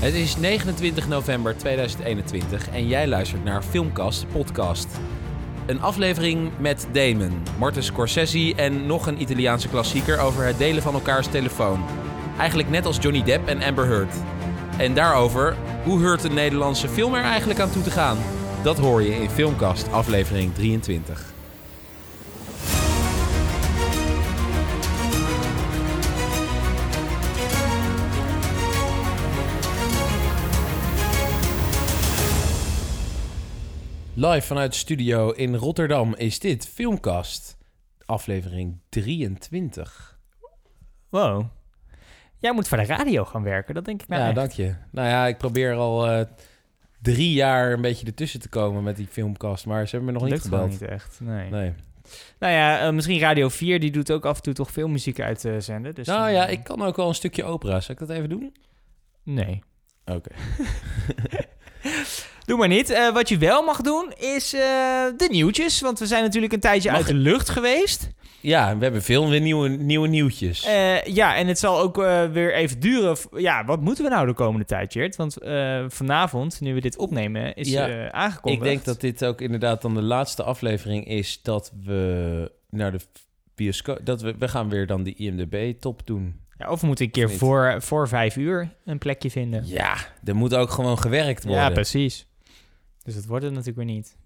Het is 29 november 2021 en jij luistert naar Filmcast, de podcast. Een aflevering met Damon, Martin Scorsese en nog een Italiaanse klassieker over het delen van elkaars telefoon. Eigenlijk net als Johnny Depp en Amber Heard. En daarover, hoe heurt een Nederlandse film er eigenlijk aan toe te gaan? Dat hoor je in Filmcast, aflevering 23. Live vanuit de studio in Rotterdam is dit Filmcast, aflevering 23. Wow. Jij moet voor de radio gaan werken, dat denk ik nou ja, echt. dank je. Nou ja, ik probeer al eh, drie jaar een beetje ertussen te komen met die Filmcast, maar ze hebben me nog niet Lukt gewoon gebeld. niet echt, nee. Nee. Nou ja, eh, misschien Radio 4, die doet ook af en toe toch veel muziek uitzenden. Dus nou ja, eh, ik kan ook wel een stukje opera. Zal ik dat even doen? Nee. Oké. Doe maar niet. Eh, wat je wel mag doen, is eh, de nieuwtjes. Want we zijn natuurlijk een tijdje Mag uit de lucht geweest. Ja, we hebben veel weer nieuwe, nieuwe nieuwtjes. Eh, ja, en het zal ook weer even duren. Ja, wat moeten we nou de komende tijd, Jert? Want vanavond, nu we dit opnemen, is Ja, eh ik aangekondigd. denk dat dit ook inderdaad dan de laatste aflevering is dat we naar de bioscoop... Dat we, we gaan weer dan die IMDb-top doen. Ja, of we moeten een keer voor, voor vijf uur een plekje vinden. Ja, er moet ook gewoon gewerkt worden. Ja, precies. Dus dat wordt het natuurlijk weer niet.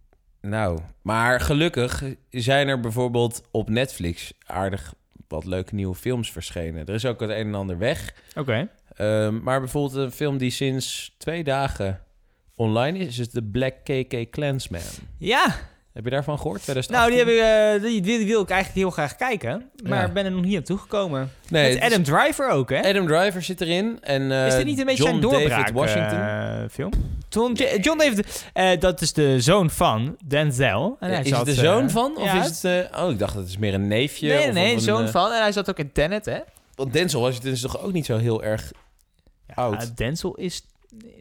Nou, maar gelukkig zijn er bijvoorbeeld op Netflix aardig wat leuke nieuwe films verschenen. Er is ook het een en ander weg. Oké. Ehm, maar bijvoorbeeld een film die sinds twee dagen online is, is de Black KK Klansman. Ja, Heb je daarvan gehoord? 2018? nou, die, heb ik, eh, die, die wil ik eigenlijk heel graag kijken. Maar Ja. ben er nog niet aan toegekomen. Nee, Met het Adam Driver ook, hè? Adam Driver zit erin. En, eh, is dit niet een beetje John zijn doorbraak David Washington. eh, film? John, John David, eh, dat is de zoon van Denzel. En hij is zat, het de eh, zoon van? Of ja, is het... eh, oh, ik dacht dat is meer een neefje. Nee, nee, of- nee, of een, zoon eh, van. En hij zat ook in Tenet, hè? Want Denzel Washington is toch ook niet zo heel erg... Ja, Oud. Denzel is,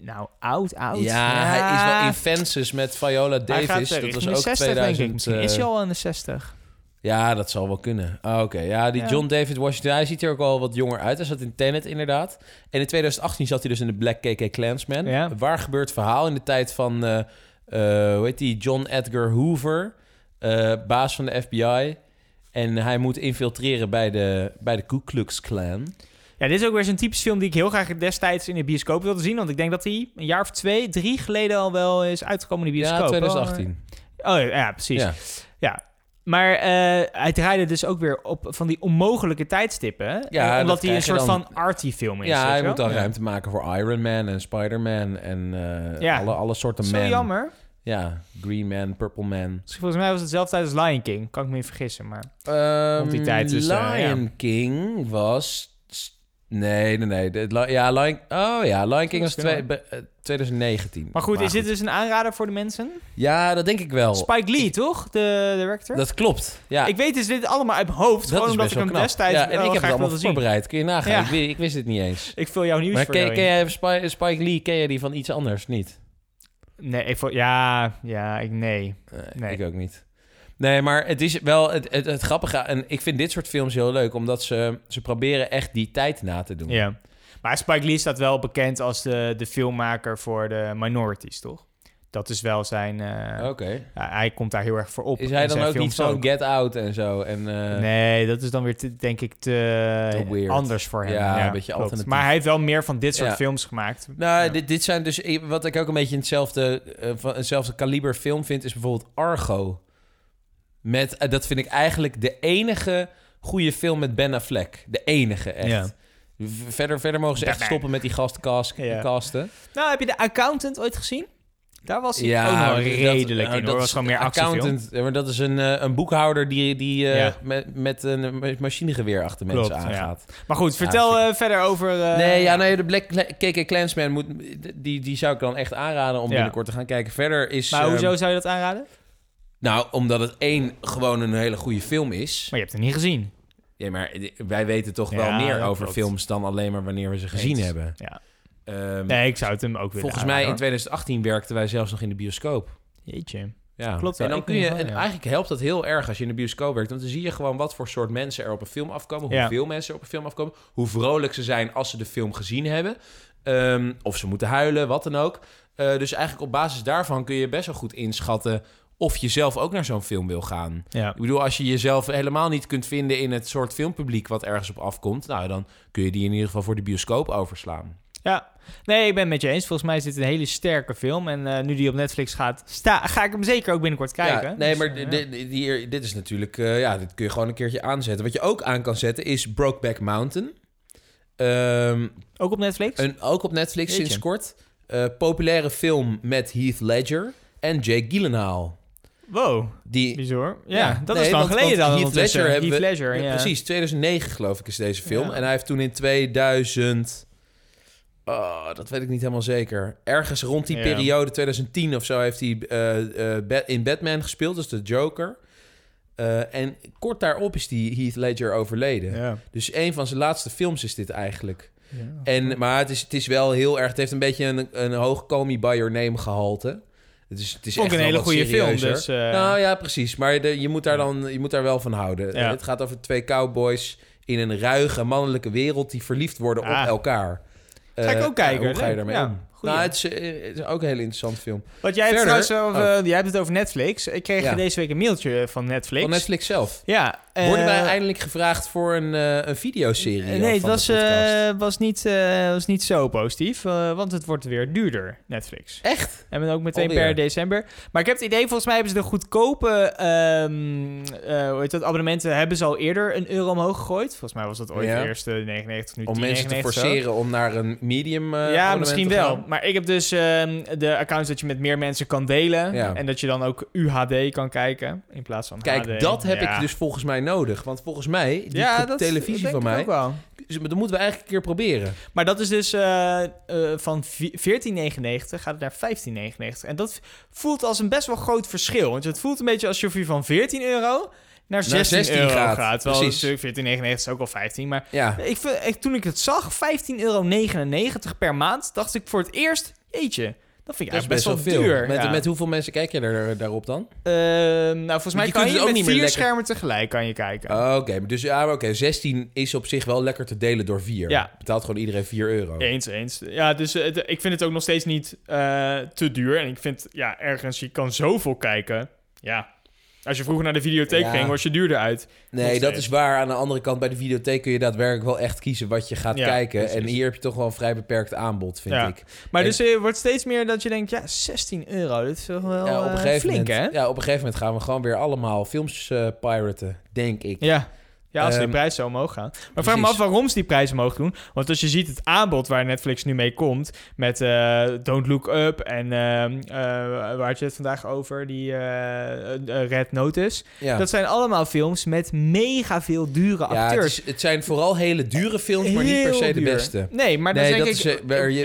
nou, oud, oud. Ja, hij is wel in Fences met Viola Hij Davis. gaat eh, dat was ook de 60, 2000. denk ik. Misschien eh, is hij al in de 60. Ja, dat zal wel kunnen. Ah, Oké, ja, die Ja. John David Washington, hij ziet er ook wel wat jonger uit. Hij zat in Tenet inderdaad. En in 2018 zat hij dus in de Black KK Klansman. Ja. Waar gebeurd verhaal in de tijd van, eh, eh, hoe heet die, John Edgar Hoover, eh, baas van de FBI. En hij moet infiltreren bij de, bij de Ku Klux Klan. Ja, dit is ook weer zo'n typisch film die ik heel graag destijds in de bioscoop wilde zien. Want ik denk dat hij een jaar of twee, drie geleden al wel is uitgekomen in de bioscoop. Ja, 2018. Oh ja, ja, precies. Ja. Ja. Maar eh, hij draaide dus ook weer op van die onmogelijke tijdstippen. Ja, Eh, dat omdat hij een soort dan- van arty film is. Ja, hij moet dan Ja. ruimte maken voor Iron Man en Spider-Man en eh, Ja. alle, alle soorten Zo man. jammer. Ja, Green Man, Purple Man. Dus volgens mij was het zelfde tijd als Lion King. Kan ik me niet vergissen, maar... Ehm, Rond die tijd dus, eh, Lion ja. King was... Nee, nee, nee. De, ja, Lion... Oh ja, Lion King was twee, kan be- eh, 2019. Maar goed, is dit dus een aanrader voor de mensen? Ja, dat denk ik wel. Spike Lee, toch? De director? Dat klopt, ja. Ik weet dus dit allemaal uit mijn hoofd. dat gewoon omdat ik hem knap. destijds ja, en ik heb het allemaal voorbereid. Kun je nagaan. Ja. Ik, wi- ik wist het niet eens. Ik vul jouw nieuws Maar voor ken, jou ken jij Spike, Spike Lee, ken je die van iets anders? Niet? Nee, ik. Ja, ja, ik... Nee, Nee. ik ook niet. Nee, maar het is wel het, het, het grappige. En ik vind dit soort films heel leuk, omdat ze, ze proberen echt die tijd na te doen. Ja. Maar Spike Lee staat wel bekend als de, de filmmaker voor de minorities, toch? Dat is wel zijn... eh, Oké. ja, hij komt daar heel erg voor op. Is hij dan ook niet van Get Out en zo? En, eh, Nee, dat is dan weer, te, denk ik, te, anders voor hem. Ja, een beetje klopt. alternatief. Maar hij heeft wel meer van dit soort Ja. films gemaakt. Nou, dit, dit zijn dus... Wat ik ook een beetje in hetzelfde, eh, van hetzelfde kaliber film vind... is bijvoorbeeld Argo. Met, eh, dat vind ik eigenlijk de enige goede film met Ben Affleck. De enige, echt. Ja. Verder, verder mogen ze echt stoppen met die gastcast Ja. casten. Nou, heb je de Accountant ooit gezien? Daar was hij Ja, ook dat- redelijk nou, in. hoor. dat was is gewoon meer accountant. ja, Maar dat is een, eh, een boekhouder die, die eh, Ja. met, met een ma- machinegeweer achter Klopt, mensen ja. aangaat. Maar goed, vertel Ja, verder over... eh, Nee, ja, nee, de Black KK Klansman moet, die, die zou ik dan echt aanraden om Ja. binnenkort te gaan kijken. Verder is... Maar ehm, hoezo zou je dat aanraden? Nou, omdat het één gewoon een hele goede film is. Maar je hebt het niet gezien. Ja, maar wij weten toch Ja, wel meer over klopt. films dan alleen maar wanneer we ze gezien Eens. hebben. Ja. Ehm, Nee, ik zou het hem ook willen volgens mij in aanraden, 2018 werkten wij zelfs nog in de bioscoop. Jeetje. Ja. Klopt En dan kun je, en eigenlijk helpt dat heel erg als je in de bioscoop werkt. Want dan zie je gewoon wat voor soort mensen er op een film afkomen. Ja. Hoeveel mensen er op een film afkomen. Hoe vrolijk ze zijn als ze de film gezien hebben. Ehm, of ze moeten huilen, wat dan ook. Eh, dus eigenlijk op basis daarvan kun je best wel goed inschatten... of je zelf ook naar zo'n film wil gaan. Ja. Ik bedoel, als je jezelf helemaal niet kunt vinden in het soort filmpubliek wat ergens op afkomt, nou dan kun je die in ieder geval voor de bioscoop overslaan. Ja, nee, ik ben het met je eens. Volgens mij is dit een hele sterke film. En eh, nu die op Netflix gaat, sta, ga ik hem zeker ook binnenkort kijken. Ja, nee, Dus, maar eh, ja. di- hier- dit is natuurlijk, eh, ja, dit kun je gewoon een keertje aanzetten. Wat je ook aan kan zetten is Brokeback Mountain. Ehm, Ook op Netflix? een, ook op Netflix Jeetje. sinds kort. Populaire film met Heath Ledger en Jake Gyllenhaal. Wow, Die, bizar. Ja, dat nee, is lang geleden dan Heath. Ledger hebben Heath we- Ledger, ja. Precies, 2009 geloof ik is deze film. Ja. En hij heeft toen in 2000... Oh, dat weet ik niet helemaal zeker. Ergens rond die Ja. periode, 2010 of zo, heeft hij eh, eh, in Batman gespeeld. Dus de Joker. Eh, en kort daarop is die Heath Ledger overleden. Ja. Dus een van zijn laatste films is dit eigenlijk. Ja. En, maar het is, het is wel heel erg... Het heeft een beetje een, een hoog Call Me By Your Name gehalte. Het is, het is ik echt een hele wat goede film, dus... eh, Nou ja, precies. Maar de, je, moet daar dan, je moet daar wel van houden. Ja. Het gaat over twee cowboys in een ruige mannelijke wereld... die verliefd worden Ah. op elkaar. Ga ik Eh, ook kijken. ja, hoe ga je daarmee Ja, om? Nou, het is, eh, het is ook een hele interessante film. Want jij hebt, trouwens over, jij hebt het over Netflix. Ik kreeg Ja. deze week een mailtje van Netflix. Van Netflix zelf. Ja. Worden eh, wij eindelijk gevraagd voor een, eh een videoserie? Nee, al het was, eh, was, niet, eh, was niet zo positief, eh, want het wordt weer duurder, Netflix. Echt? En ook meteen Alweer. per december. Maar ik heb het idee, volgens mij hebben ze de goedkope ehm, eh, hoe heet dat, abonnementen hebben ze al eerder een euro omhoog gegooid. Volgens mij was dat ooit Ja. de eerste 99, nu Om mensen te 10,99 zo. forceren om naar een medium eh ja, misschien wel. gaan? Maar ik heb dus ehm, de accounts dat je met meer mensen kan delen. Ja. En dat je dan ook UHD kan kijken in plaats van Kijk, HD. dat heb Ja. ik dus volgens mij nodig. Want volgens mij, die ja, dat televisie denk van mij... ook wel. Dus dat moeten we eigenlijk een keer proberen. Maar dat is dus eh, eh, van vi- 14,99 gaat het naar 15,99. En dat voelt als een best wel groot verschil. Want het voelt een beetje alsof je van 14 euro naar 16, 16 euro gaat, gaat. Precies. natuurlijk 14,99 is ook al 15. Maar Ja, ik vind, ik, toen ik het zag, 15,99 euro per maand, dacht ik voor het eerst, jeetje, dat vind ik dat is eigenlijk best best, wel veel. duur. Met, ja. met hoeveel mensen kijk je er, daarop dan? Ehm, nou, volgens mij je kan je ook met niet meer vier lekker- schermen tegelijk kan je kijken. Oh, Oké, dus ja, oké, 16 is op zich wel lekker te delen door 4. Ja. Betaalt gewoon iedereen 4 euro. Eens, eens. Ja, dus eh, ik vind het ook nog steeds niet eh, te duur. En ik vind, ja, ergens, je kan zoveel kijken. Ja, als je vroeger naar de videotheek Ja. ging, was je duurder uit. Nee, dat steeds. is waar. Aan de andere kant, bij de videotheek kun je daadwerkelijk wel echt kiezen wat je gaat Ja, kijken. precies. En hier heb je toch wel een vrij beperkt aanbod, vind Ja. ik. Maar En- dus eh, wordt steeds meer dat je denkt, ja, 16 euro, dit is toch wel Ja, op, een eh, gegeven flink, moment, hè? ja, op een gegeven moment gaan we gewoon weer allemaal films eh, piraten, denk ik. Ja. Ja, als die Ehm, prijs zo omhoog gaan. Maar vraag me af waarom ze die prijs omhoog doen. Want als je ziet het aanbod waar Netflix nu mee komt... met eh, Don't Look Up en ehm, eh, waar had je het vandaag over? Die eh, Red Notice. Ja. Dat zijn allemaal films met mega veel dure Ja, het, acteurs. is- het zijn vooral hele dure films, maar niet per se de beste. Nee, maar dan Nee, denk dat ik,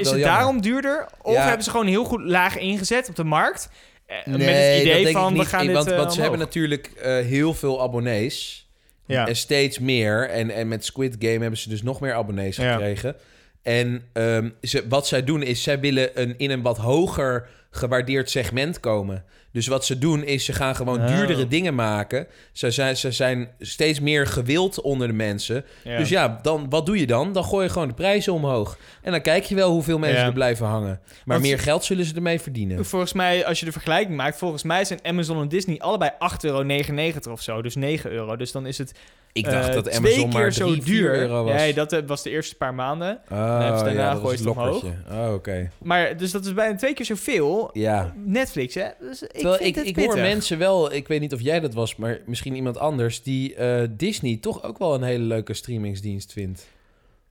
is, het daarom duurder? Of Ja. hebben ze gewoon heel goed laag ingezet op de markt? Met het dat idee denk van, ik we gaan dit want, want ze hebben natuurlijk heel veel abonnees. Ja. En steeds meer. En, en met Squid Game hebben ze dus nog meer abonnees Ja. gekregen. En ehm, ze, wat zij doen is, zij willen een, in een wat hoger gewaardeerd segment komen. Dus wat ze doen is, ze gaan gewoon Oh. duurdere dingen maken. Ze zijn, ze zijn steeds meer gewild onder de mensen. Ja. Dus ja, dan, wat doe je dan? Dan gooi je gewoon de prijzen omhoog. En dan kijk je wel hoeveel mensen Ja. er blijven hangen. Maar Want- meer geld zullen ze ermee verdienen. Volgens mij, als je de vergelijking maakt, volgens mij zijn Amazon en Disney allebei 8,99 euro of zo. Dus 9 euro. Dus dan is het Ik dacht eh, dat twee Amazon keer maar zo 3, 4 duur. euro was. Nee, dat eh, was de eerste paar maanden. Oh, ze daarna ja, ze het omhoog. Oh, oké. Maar dus dat is bijna twee keer zoveel. Ja. Netflix, hè? Dus Terwijl ik, het ik hoor mensen wel, ik weet niet of jij dat was, maar misschien iemand anders, die eh, Disney toch ook wel een hele leuke streamingsdienst vindt.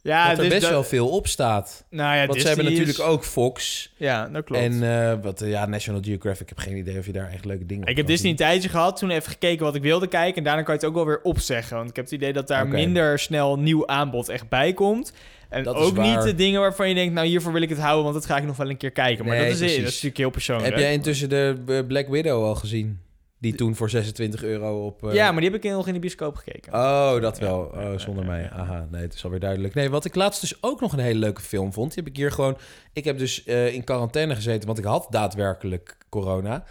Ja, dat er dus best dat- wel veel op staat. Nou ja, Want Disney ze hebben is- natuurlijk ook Fox. Ja, dat klopt. En eh, wat, eh, ja, National Geographic. Ik heb geen idee of je daar echt leuke dingen op ik heb Disney een tijdje gehad, toen even gekeken wat ik wilde kijken. En daarna kan je het ook wel weer opzeggen. Want ik heb het idee dat daar minder snel nieuw aanbod echt bij komt. En Dat ook niet de dingen waarvan je denkt, nou hiervoor wil ik het houden, want dat ga ik nog wel een keer kijken. Maar Nee, dat, is, dat is natuurlijk heel persoonlijk. Heb jij intussen de eh, Black Widow al gezien? Die toen voor 26 euro op... eh, Ja, maar die heb ik nog in de bioscoop gekeken. Oh, dat wel. Oh, zonder mij. Aha, nee, het is alweer duidelijk. Nee, wat ik laatst dus ook nog een hele leuke film vond. Die heb ik hier gewoon... Ik heb dus eh, in quarantaine gezeten, want ik had daadwerkelijk corona.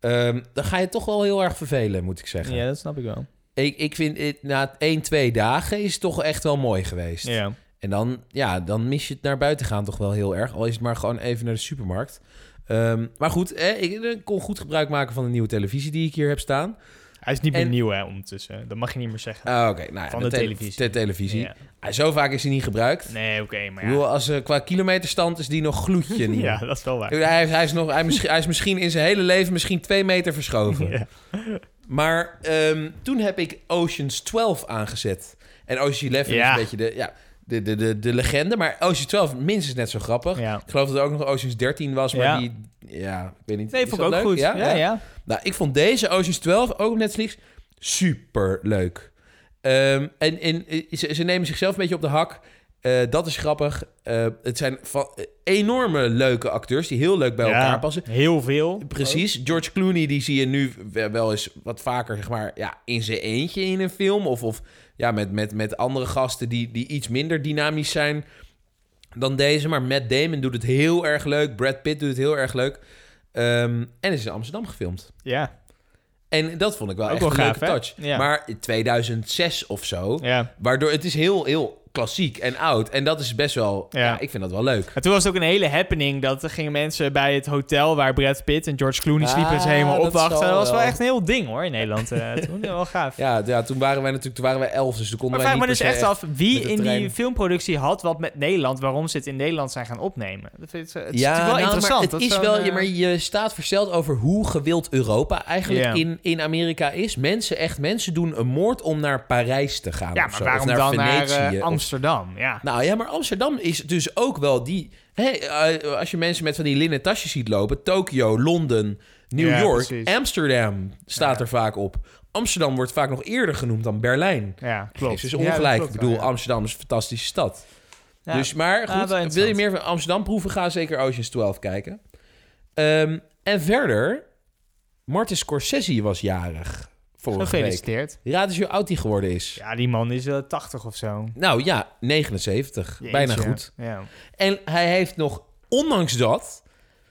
Ehm, dan ga je toch wel heel erg vervelen, moet ik zeggen. Ja, dat snap ik wel. Ik, ik vind het na 1, 2 dagen is het toch echt wel mooi geweest. Ja. En dan, ja, dan mis je het naar buiten gaan toch wel heel erg. Al is het maar gewoon even naar de supermarkt. Ehm, maar goed, eh, ik, kon goed gebruik maken van de nieuwe televisie die ik hier heb staan. Hij is niet meer En- nieuw, hè, ondertussen. Dat mag je niet meer zeggen. Ah, Oké, nou ja, Van de tele- televisie. De televisie. Ja. Ah, zo vaak is hij niet gebruikt. Nee, oké, maar bedoel, ja. als, eh, qua kilometerstand is die nog gloedje nieuw. Ja, dat is wel waar. Hij, hij, is nog, hij, misschien- hij is misschien in zijn hele leven misschien twee meter verschoven. Ja. Maar ehm, toen heb ik Oceans 12 aangezet. En Oceans 11 is Ja. een beetje de, ja, de, de, de, de legende. Maar Oceans 12 minstens net zo grappig. Ja. Ik geloof dat er ook nog Oceans 13 was, maar Ja. die... Ja, ik weet niet. Nee, vond ik ook leuk? goed. Ja, ja. Nou, ik vond deze Oceans 12, ook op Netflix, super leuk. Ehm, en en eh, ze, ze nemen zichzelf een beetje op de hak. Eh, dat is grappig. Eh, het zijn van, enorme leuke acteurs die heel leuk bij elkaar passen. Heel veel. Precies. George Clooney, die zie je nu wel wel eens wat vaker, zeg maar, ja, in zijn eentje in een film. Of, of ja, met, met, met andere gasten die, die iets minder dynamisch zijn dan deze. Maar Matt Damon doet het heel erg leuk. Brad Pitt doet het heel erg leuk. Ehm, en is in Amsterdam gefilmd. Ja. En dat vond ik wel Ook echt wel een gaaf, leuke touch. Ja. Maar in 2006 of zo, Ja. waardoor het is heel, heel klassiek en oud. En dat is best wel, ja, Ja. ik vind dat wel leuk. En toen was het ook een hele happening dat er gingen mensen bij het hotel waar Brad Pitt en George Clooney sliepen Ah, ze helemaal opwachten. Dat was wel echt een heel ding hoor in Nederland eh, toen. Wel gaaf. Ja, ja, toen waren wij natuurlijk, toen waren wij elf, dus toen konden Maar wij vraag me dus echt af wie in die filmproductie had wat met Nederland, waarom ze het in Nederland zijn gaan opnemen. Dat vind ik, het is ja, natuurlijk wel nou, interessant. Maar het is wel, eh, ja, maar je staat versteld over hoe gewild Europa eigenlijk in, in Amerika is. Mensen, echt mensen doen een moord om naar Parijs te gaan. Ja, of maar zo, waarom of naar dan Venetië. naar eh, Amsterdam? Ja. Nou ja, maar Amsterdam is dus ook wel die. Hè, eh, als je mensen met van die linnen tasjes ziet lopen, Tokio, Londen, New Ja, York, precies. Amsterdam staat Ja. er vaak op. Amsterdam wordt vaak nog eerder genoemd dan Berlijn. Ja, Klopt. dus ongelijk. klopt ik bedoel. Amsterdam is een fantastische stad. Dus maar goed, wil je meer van Amsterdam proeven, ga zeker Oceans 12 kijken. Ehm, en verder, Martin Scorsese was jarig vorige week. Gefeliciteerd. Raad eens hoe oud hij geworden is. Ja, die man is eh 80 of zo. Nou ja, 79. Bijna goed. Ja. En hij heeft nog, ondanks dat,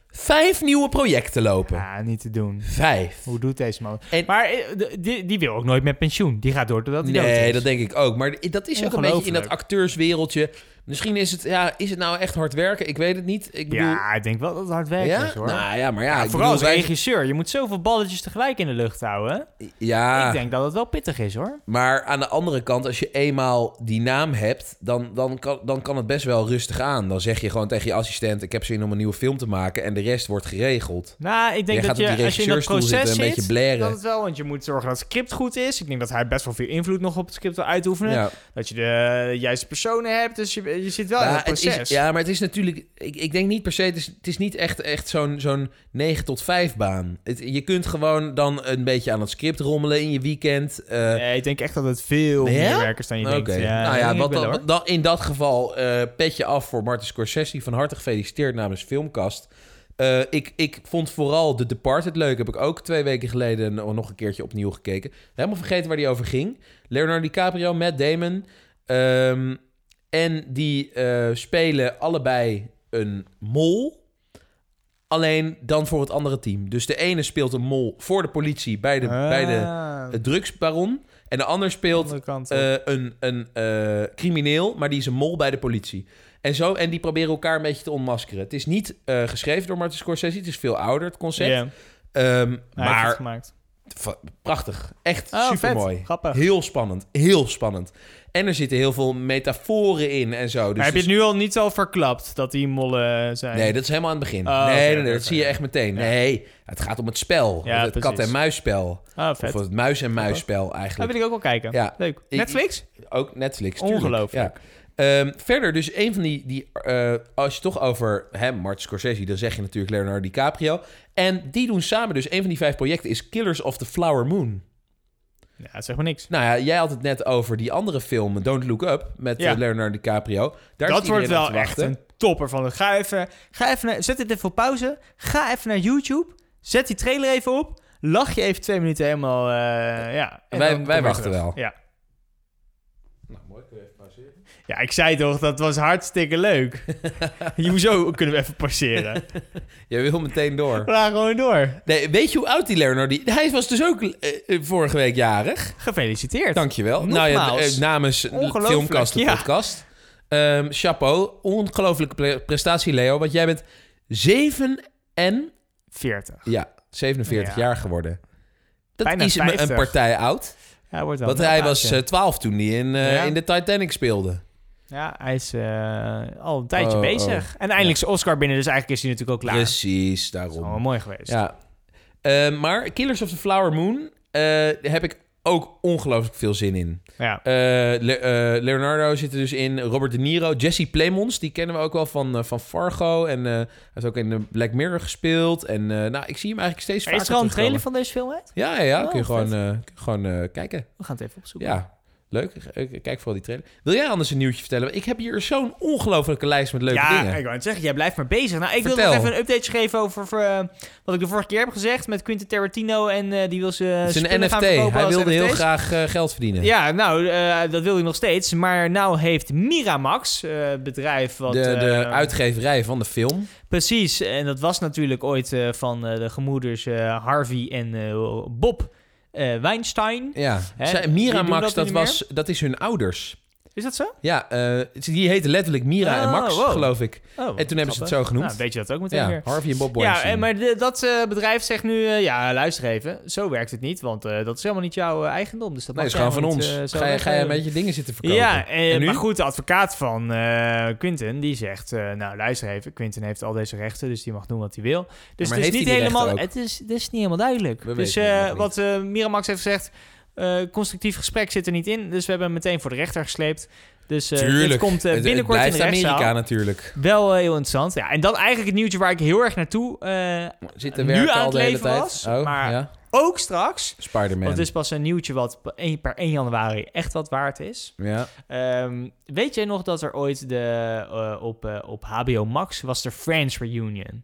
vijf nieuwe projecten lopen. ja, niet te doen. Vijf. Hoe doet deze man? En- maar eh, die, die wil ook nooit met pensioen. Die gaat door totdat hij dood Nee, dat denk ik ook. Maar dat is ook een beetje in dat acteurswereldje. Misschien is het, ja, is het nou echt hard werken? Ik weet het niet. Ik bedoel, Ja, ik denk wel dat het hard werken ja? is hoor. Nou ja, maar ja. Vooral als wij- regisseur. Je moet zoveel balletjes tegelijk in de lucht houden. Ja, Ik denk dat het wel pittig is hoor. maar aan de andere kant, als je eenmaal die naam hebt, dan, dan, kan, dan kan het best wel rustig aan. Dan zeg je gewoon tegen je assistent: Ik heb zin om een nieuwe film te maken. En de rest wordt geregeld. Nou, ik denk dat je, als je in dat proces zitten, een zit, beetje blaren. dat het wel, want je moet zorgen dat het script goed is. Ik denk dat hij best wel veel invloed nog op het script wil uitoefenen. Ja. Dat je de juiste personen hebt, dus je, je zit wel in Ja, het het proces. is, ja, maar het is natuurlijk... Ik, ik denk niet per se... Het is, het is niet echt, echt zo'n zo'n 9 tot 5 baan. Het, je kunt gewoon dan een beetje aan het script rommelen in je weekend. eh, nee, ik denk echt dat het veel Ja? meer werkers dan je denkt. Ja, nou ja, wat dan, in dat geval eh petje af voor Martin Scorsese. Van harte gefeliciteerd namens Filmkast. Eh, ik, ik vond vooral The Departed leuk. Heb ik ook twee weken geleden nog nog een keertje opnieuw gekeken. Helemaal vergeten waar die over ging. Leonardo DiCaprio, Matt Damon. Ehm, en die eh, spelen allebei een mol. Alleen dan voor het andere team. Dus de ene speelt een mol voor de politie bij de, bij de Ah, drugsbaron. En de ander speelt eh, een, een eh, crimineel, maar die is een mol bij de politie. En, zo, en die proberen elkaar een beetje te ontmaskeren. Het is niet geschreven door Martin Scorsese. Het is veel ouder, het concept. Ehm, het maar gemaakt. prachtig. Echt Oh, super mooi. vet. Grappig. Heel spannend. Heel spannend. En er zitten heel veel metaforen in en zo. Dus maar heb je het nu al niet al verklapt dat die mollen zijn? Nee, dat is helemaal aan het begin. Oh, nee, nee, dat zie je echt meteen. Nee, het gaat om het spel. Ja, het kat- en muisspel. Ah, vet. Of het muis- en muisspel Dat eigenlijk. wil ik ook wel kijken. Ja. Leuk. Netflix? Ook Netflix. Ongelooflijk. Ja. Ehm, verder, dus een van die... die eh, als je toch over hem, Martin Scorsese... dan zeg je natuurlijk Leonardo DiCaprio. En die doen samen dus... een van die vijf projecten is Killers of the Flower Moon. Ja, zeg maar niks. Nou ja, jij had het net over die andere film... Don't Look Up, met Ja. eh, Leonardo DiCaprio. Daar dat wordt wel echt een topper van. Ga even, ga even naar, zet dit even op pauze. Ga even naar YouTube. Zet die trailer even op. Lach je even twee minuten helemaal. eh, ja. En Wij- wij wachten wel. Ja. Nou, mooi. Kun je even pauzeren? Ja, ik zei toch, dat was hartstikke leuk. Hoezo kunnen we even passeren? Je wil meteen door. We gaan gewoon door. Nee, weet je hoe oud die Leonardo... Die, hij was dus ook eh, eh, vorige week jarig. Gefeliciteerd. Dankjewewel. Nou ja, Nogmaals. eh, namens Filmkast, de ja. podcast. Ehm, chapeau. Ongelofelijke pre- prestatie, Leo. Want jij bent 7 en... 40. Ja, 47 Ja. jaar geworden. Dat Bijna is me 50. een partij oud. Ja, wordt wel Want hij was eh, 12 toen hij in, Ja. in de Titanic speelde. Ja, hij is eh, al een tijdje Oh, bezig. En eindelijk zijn Oscar binnen, dus eigenlijk is hij natuurlijk ook klaar. Precies, Dat is daarom. mooi geweest. Ja. Eh, maar Killers of the Flower Moon eh, heb ik ook ongelooflijk veel zin in. Ja. Le- Leonardo zit er dus in. Robert De Niro. Jesse Plemons, die kennen we ook wel van, van Fargo. En hij heeft ook in de Black Mirror gespeeld. En nou, ik zie hem eigenlijk steeds Er vaker is er al een trailer van deze film uit? Ja, ja, ja. Oh, kun je gewoon, kun je gewoon kijken. We gaan het even opzoeken. Ja, leuk. Ik- Kijk vooral die trailer. Wil jij anders een nieuwtje vertellen? Ik heb hier zo'n ongelofelijke lijst met leuke ja, dingen. ik wou het zeggen, jij blijft maar bezig. Nou, ik wil Vertel. nog even een update geven over eh, wat ik de vorige keer heb gezegd met Quentin Tarantino en eh, die wil ze Het is een NFT. Hij wilde heel graag eh, geld verdienen. Ja, nou, eh, dat wil hij nog steeds. Maar nou heeft Miramax, eh, bedrijf wat... de, de eh, uitgeverij van de film. Precies, en dat was natuurlijk ooit eh, van eh, de gemoeders eh, Harvey en eh, Bob eh, Weinstein. Ja. Hè, Zij- Miramax, dat dat, was, dat is hun ouders. Is dat zo? Ja, eh, die heette letterlijk Mira en Oh, Max, wow. geloof ik. Oh, En toen hebben ze het zo genoemd. Nou, weet je dat ook meteen Ja, weer. Harvey en Bob Ja, Weinstein. en maar de- dat eh, bedrijf zegt nu, eh, ja, luister even, zo werkt het niet, want eh, dat is helemaal niet jouw eh, eigendom. Dus dat Nee, is gewoon van ons. eh, zo ga, je, ga je een beetje dingen zitten verkopen? Ja, eh, En nu? maar goed, de advocaat van eh Quinten, die zegt, eh, nou luister even, Quinten heeft al deze rechten, dus die mag doen wat hij wil. Dus maar het is niet helemaal, het is, het is niet helemaal duidelijk. We dus eh, wat eh, Miramax heeft gezegd, eh, constructief gesprek zit er niet in, dus we hebben hem meteen voor de rechter gesleept. Dus Tuurlijk. dit komt eh, Het- binnenkort het in de rechtszaal. Amerika natuurlijk. Wel heel interessant. Ja, en dan eigenlijk het nieuwtje waar ik heel erg naartoe Zit te Nu werken aan al het de hele leven tijd. was, oh, maar- ja. ook straks. Spider-Man. Want het is pas een nieuwtje wat per 1, per 1 januari echt wat waard is. Ja. Ehm, weet jij nog dat er ooit de, op, op HBO Max was er Friends Reunion?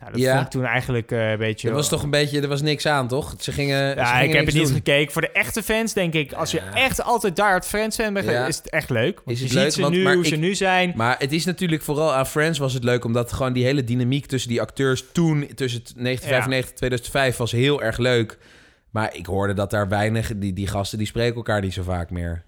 Nou, dat Ja. vond ik toen eigenlijk eh, een beetje... Er was toch een beetje, er was niks aan, toch? Ze gingen. ze Ja, gingen ik heb het niet gekeken. Voor de echte fans denk ik, als je echt altijd daar het Friends fan bent, Ja. is het echt leuk. Want Is je ziet ze Want- nu, maar hoe ze nu zijn. Maar het is natuurlijk vooral aan Friends was het leuk, omdat gewoon die hele dynamiek tussen die acteurs toen, tussen 1995 en 2005, was heel erg leuk. Maar ik hoorde dat daar weinig, die, die gasten die spreken elkaar niet zo vaak meer.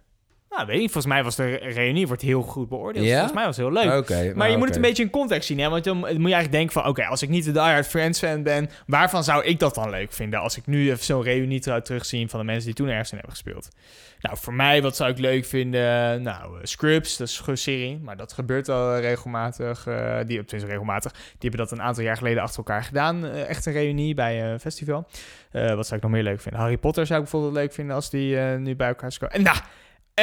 Nou, weet ik niet. Volgens mij was de reunie wordt heel goed beoordeeld. Ja? Volgens mij was het heel leuk. Maar nou, je moet oké. het een beetje in context zien, hè? Want dan moet je eigenlijk denken van... oké, als ik niet de Die Hard Friends fan ben... waarvan zou ik dat dan leuk vinden... als ik nu even zo'n reunie trouw- terugzie... van de mensen die toen ergens in hebben gespeeld? Nou, voor mij, wat zou ik leuk vinden? Nou, eh, Scrubs, dat is een serie... maar dat gebeurt al regelmatig. eh die, tenminste regelmatig. Die hebben dat een aantal jaar geleden achter elkaar gedaan. eh, echt een reunie bij een festival. Eh, wat zou ik nog meer leuk vinden? Harry Potter zou ik bijvoorbeeld leuk vinden... als die nu bij elkaar zou komen. En nou...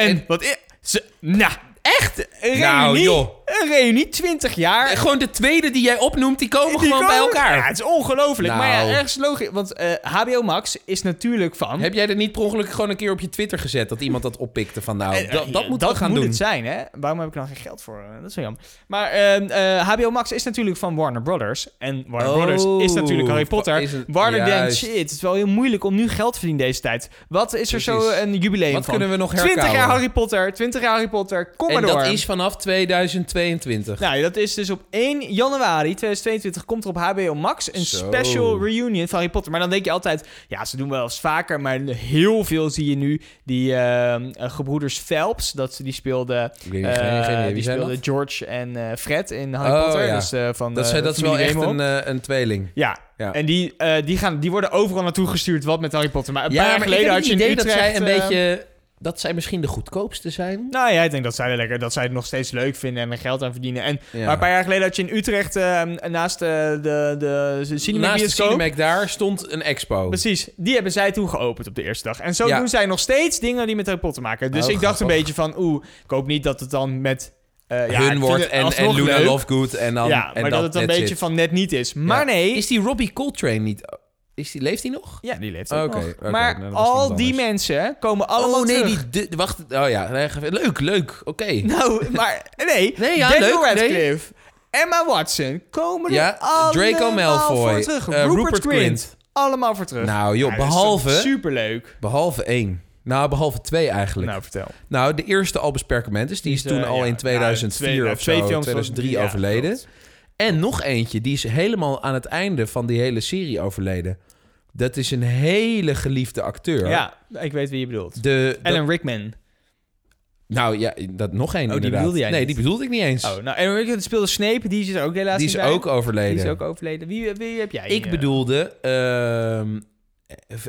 En, En- wat is... Ze, nou, echt? Een Nou, reunie? joh. Een reunie, 20 jaar. En gewoon de tweede die jij opnoemt, die komen Die gewoon bij elkaar. Ja, het is ongelooflijk. Maar ja, Nou. ergens logisch. Want eh, HBO Max is natuurlijk van... Heb jij er niet per ongeluk gewoon een keer op je Twitter gezet dat iemand dat oppikte van nou, Eh, dat, eh, dat moeten we gaan moet doen. het zijn, hè? Waarom heb ik dan geen geld voor? Eh, Dat is wel jammer. Maar eh, eh, HBO Max is natuurlijk van Warner Brothers. En Warner Oh, Brothers is natuurlijk Harry Potter. het- Warner denkt, shit, het is wel heel moeilijk om nu geld te verdienen deze tijd. Wat is er zo een jubileum Wat van? kunnen we nog 20 herkauwen? jaar Harry Potter, 20 jaar Harry Potter, kom maar En door. dat is vanaf 2022. Nou, dat is dus op 1 januari 2022 komt er op HBO Max een Zo. special reunion van Harry Potter. Maar dan denk je altijd, ja, ze doen wel eens vaker, maar heel veel zie je nu. Die eh, gebroeders Phelps, dat, die speelden, geen, geen. Wie die zijn speelden? George en eh, Fred in Harry Oh, Potter. ja. Dus, van Dat, is, dat is wel echt een, een tweeling. Ja. Ja. En die, die, gaan, die worden overal naartoe gestuurd wat met Harry Potter. Maar een paar jaar geleden had je idee Utrecht... dat zij een beetje... Dat zij misschien de goedkoopste zijn. Nou ja, ik denk dat zij, er lekker, dat zij het nog steeds leuk vinden en er geld aan verdienen. En Ja. Maar een paar jaar geleden had je in Utrecht eh, naast eh, de, de, de Naast de. Cinemac daar stond een expo. Precies, die hebben zij toen geopend op de eerste dag. En zo Ja. doen zij nog steeds dingen die met Harry Potter maken. Dus Oh, ik dacht een beetje van, oeh, ik hoop niet dat het dan met... eh, ja, Hun wordt en, en Luna leuk. Lovegood en dan ja, en maar dat, het een beetje it. van net niet is. Maar nee... Is die Robbie Coltrane niet... Is die, leeft hij nog? ja, die leeft Oké, ook nog. oké, maar nou, dat al iemand die anders. mensen komen allemaal oh nee, terug. die... de- wacht. Oh ja, nee, leuk, leuk. Oké. Nou, maar nee. Nee, ja, Daniel leuk, nee. Radcliffe, Emma Watson komen er Ja, allemaal Draco Malfoy, voor terug. eh, Rupert, Rupert Grint. Grint. Allemaal voor terug. Nou joh, Ja, dat is behalve... Superleuk. Behalve één. Nou, behalve twee eigenlijk. Nou, Nou, vertel. de eerste Albus Perkamentus, die is toen eh, al ja, in ja, 2004 twee- of twee zo, films van- 2003 ja, overleden. En nog eentje, die is helemaal aan het einde van die hele serie overleden. Dat is een hele geliefde acteur. Ja, ik weet wie je bedoelt. De, Alan Rickman. nou ja, dat nog één die inderdaad. bedoelde jij nee, niet. die bedoelde ik niet eens. Oh, nou, Alan Rickman speelde Snape. Die is er ook helaas die is bij. ook overleden. Die is ook overleden. Wie, wie heb jij? Ik bedoelde ehm,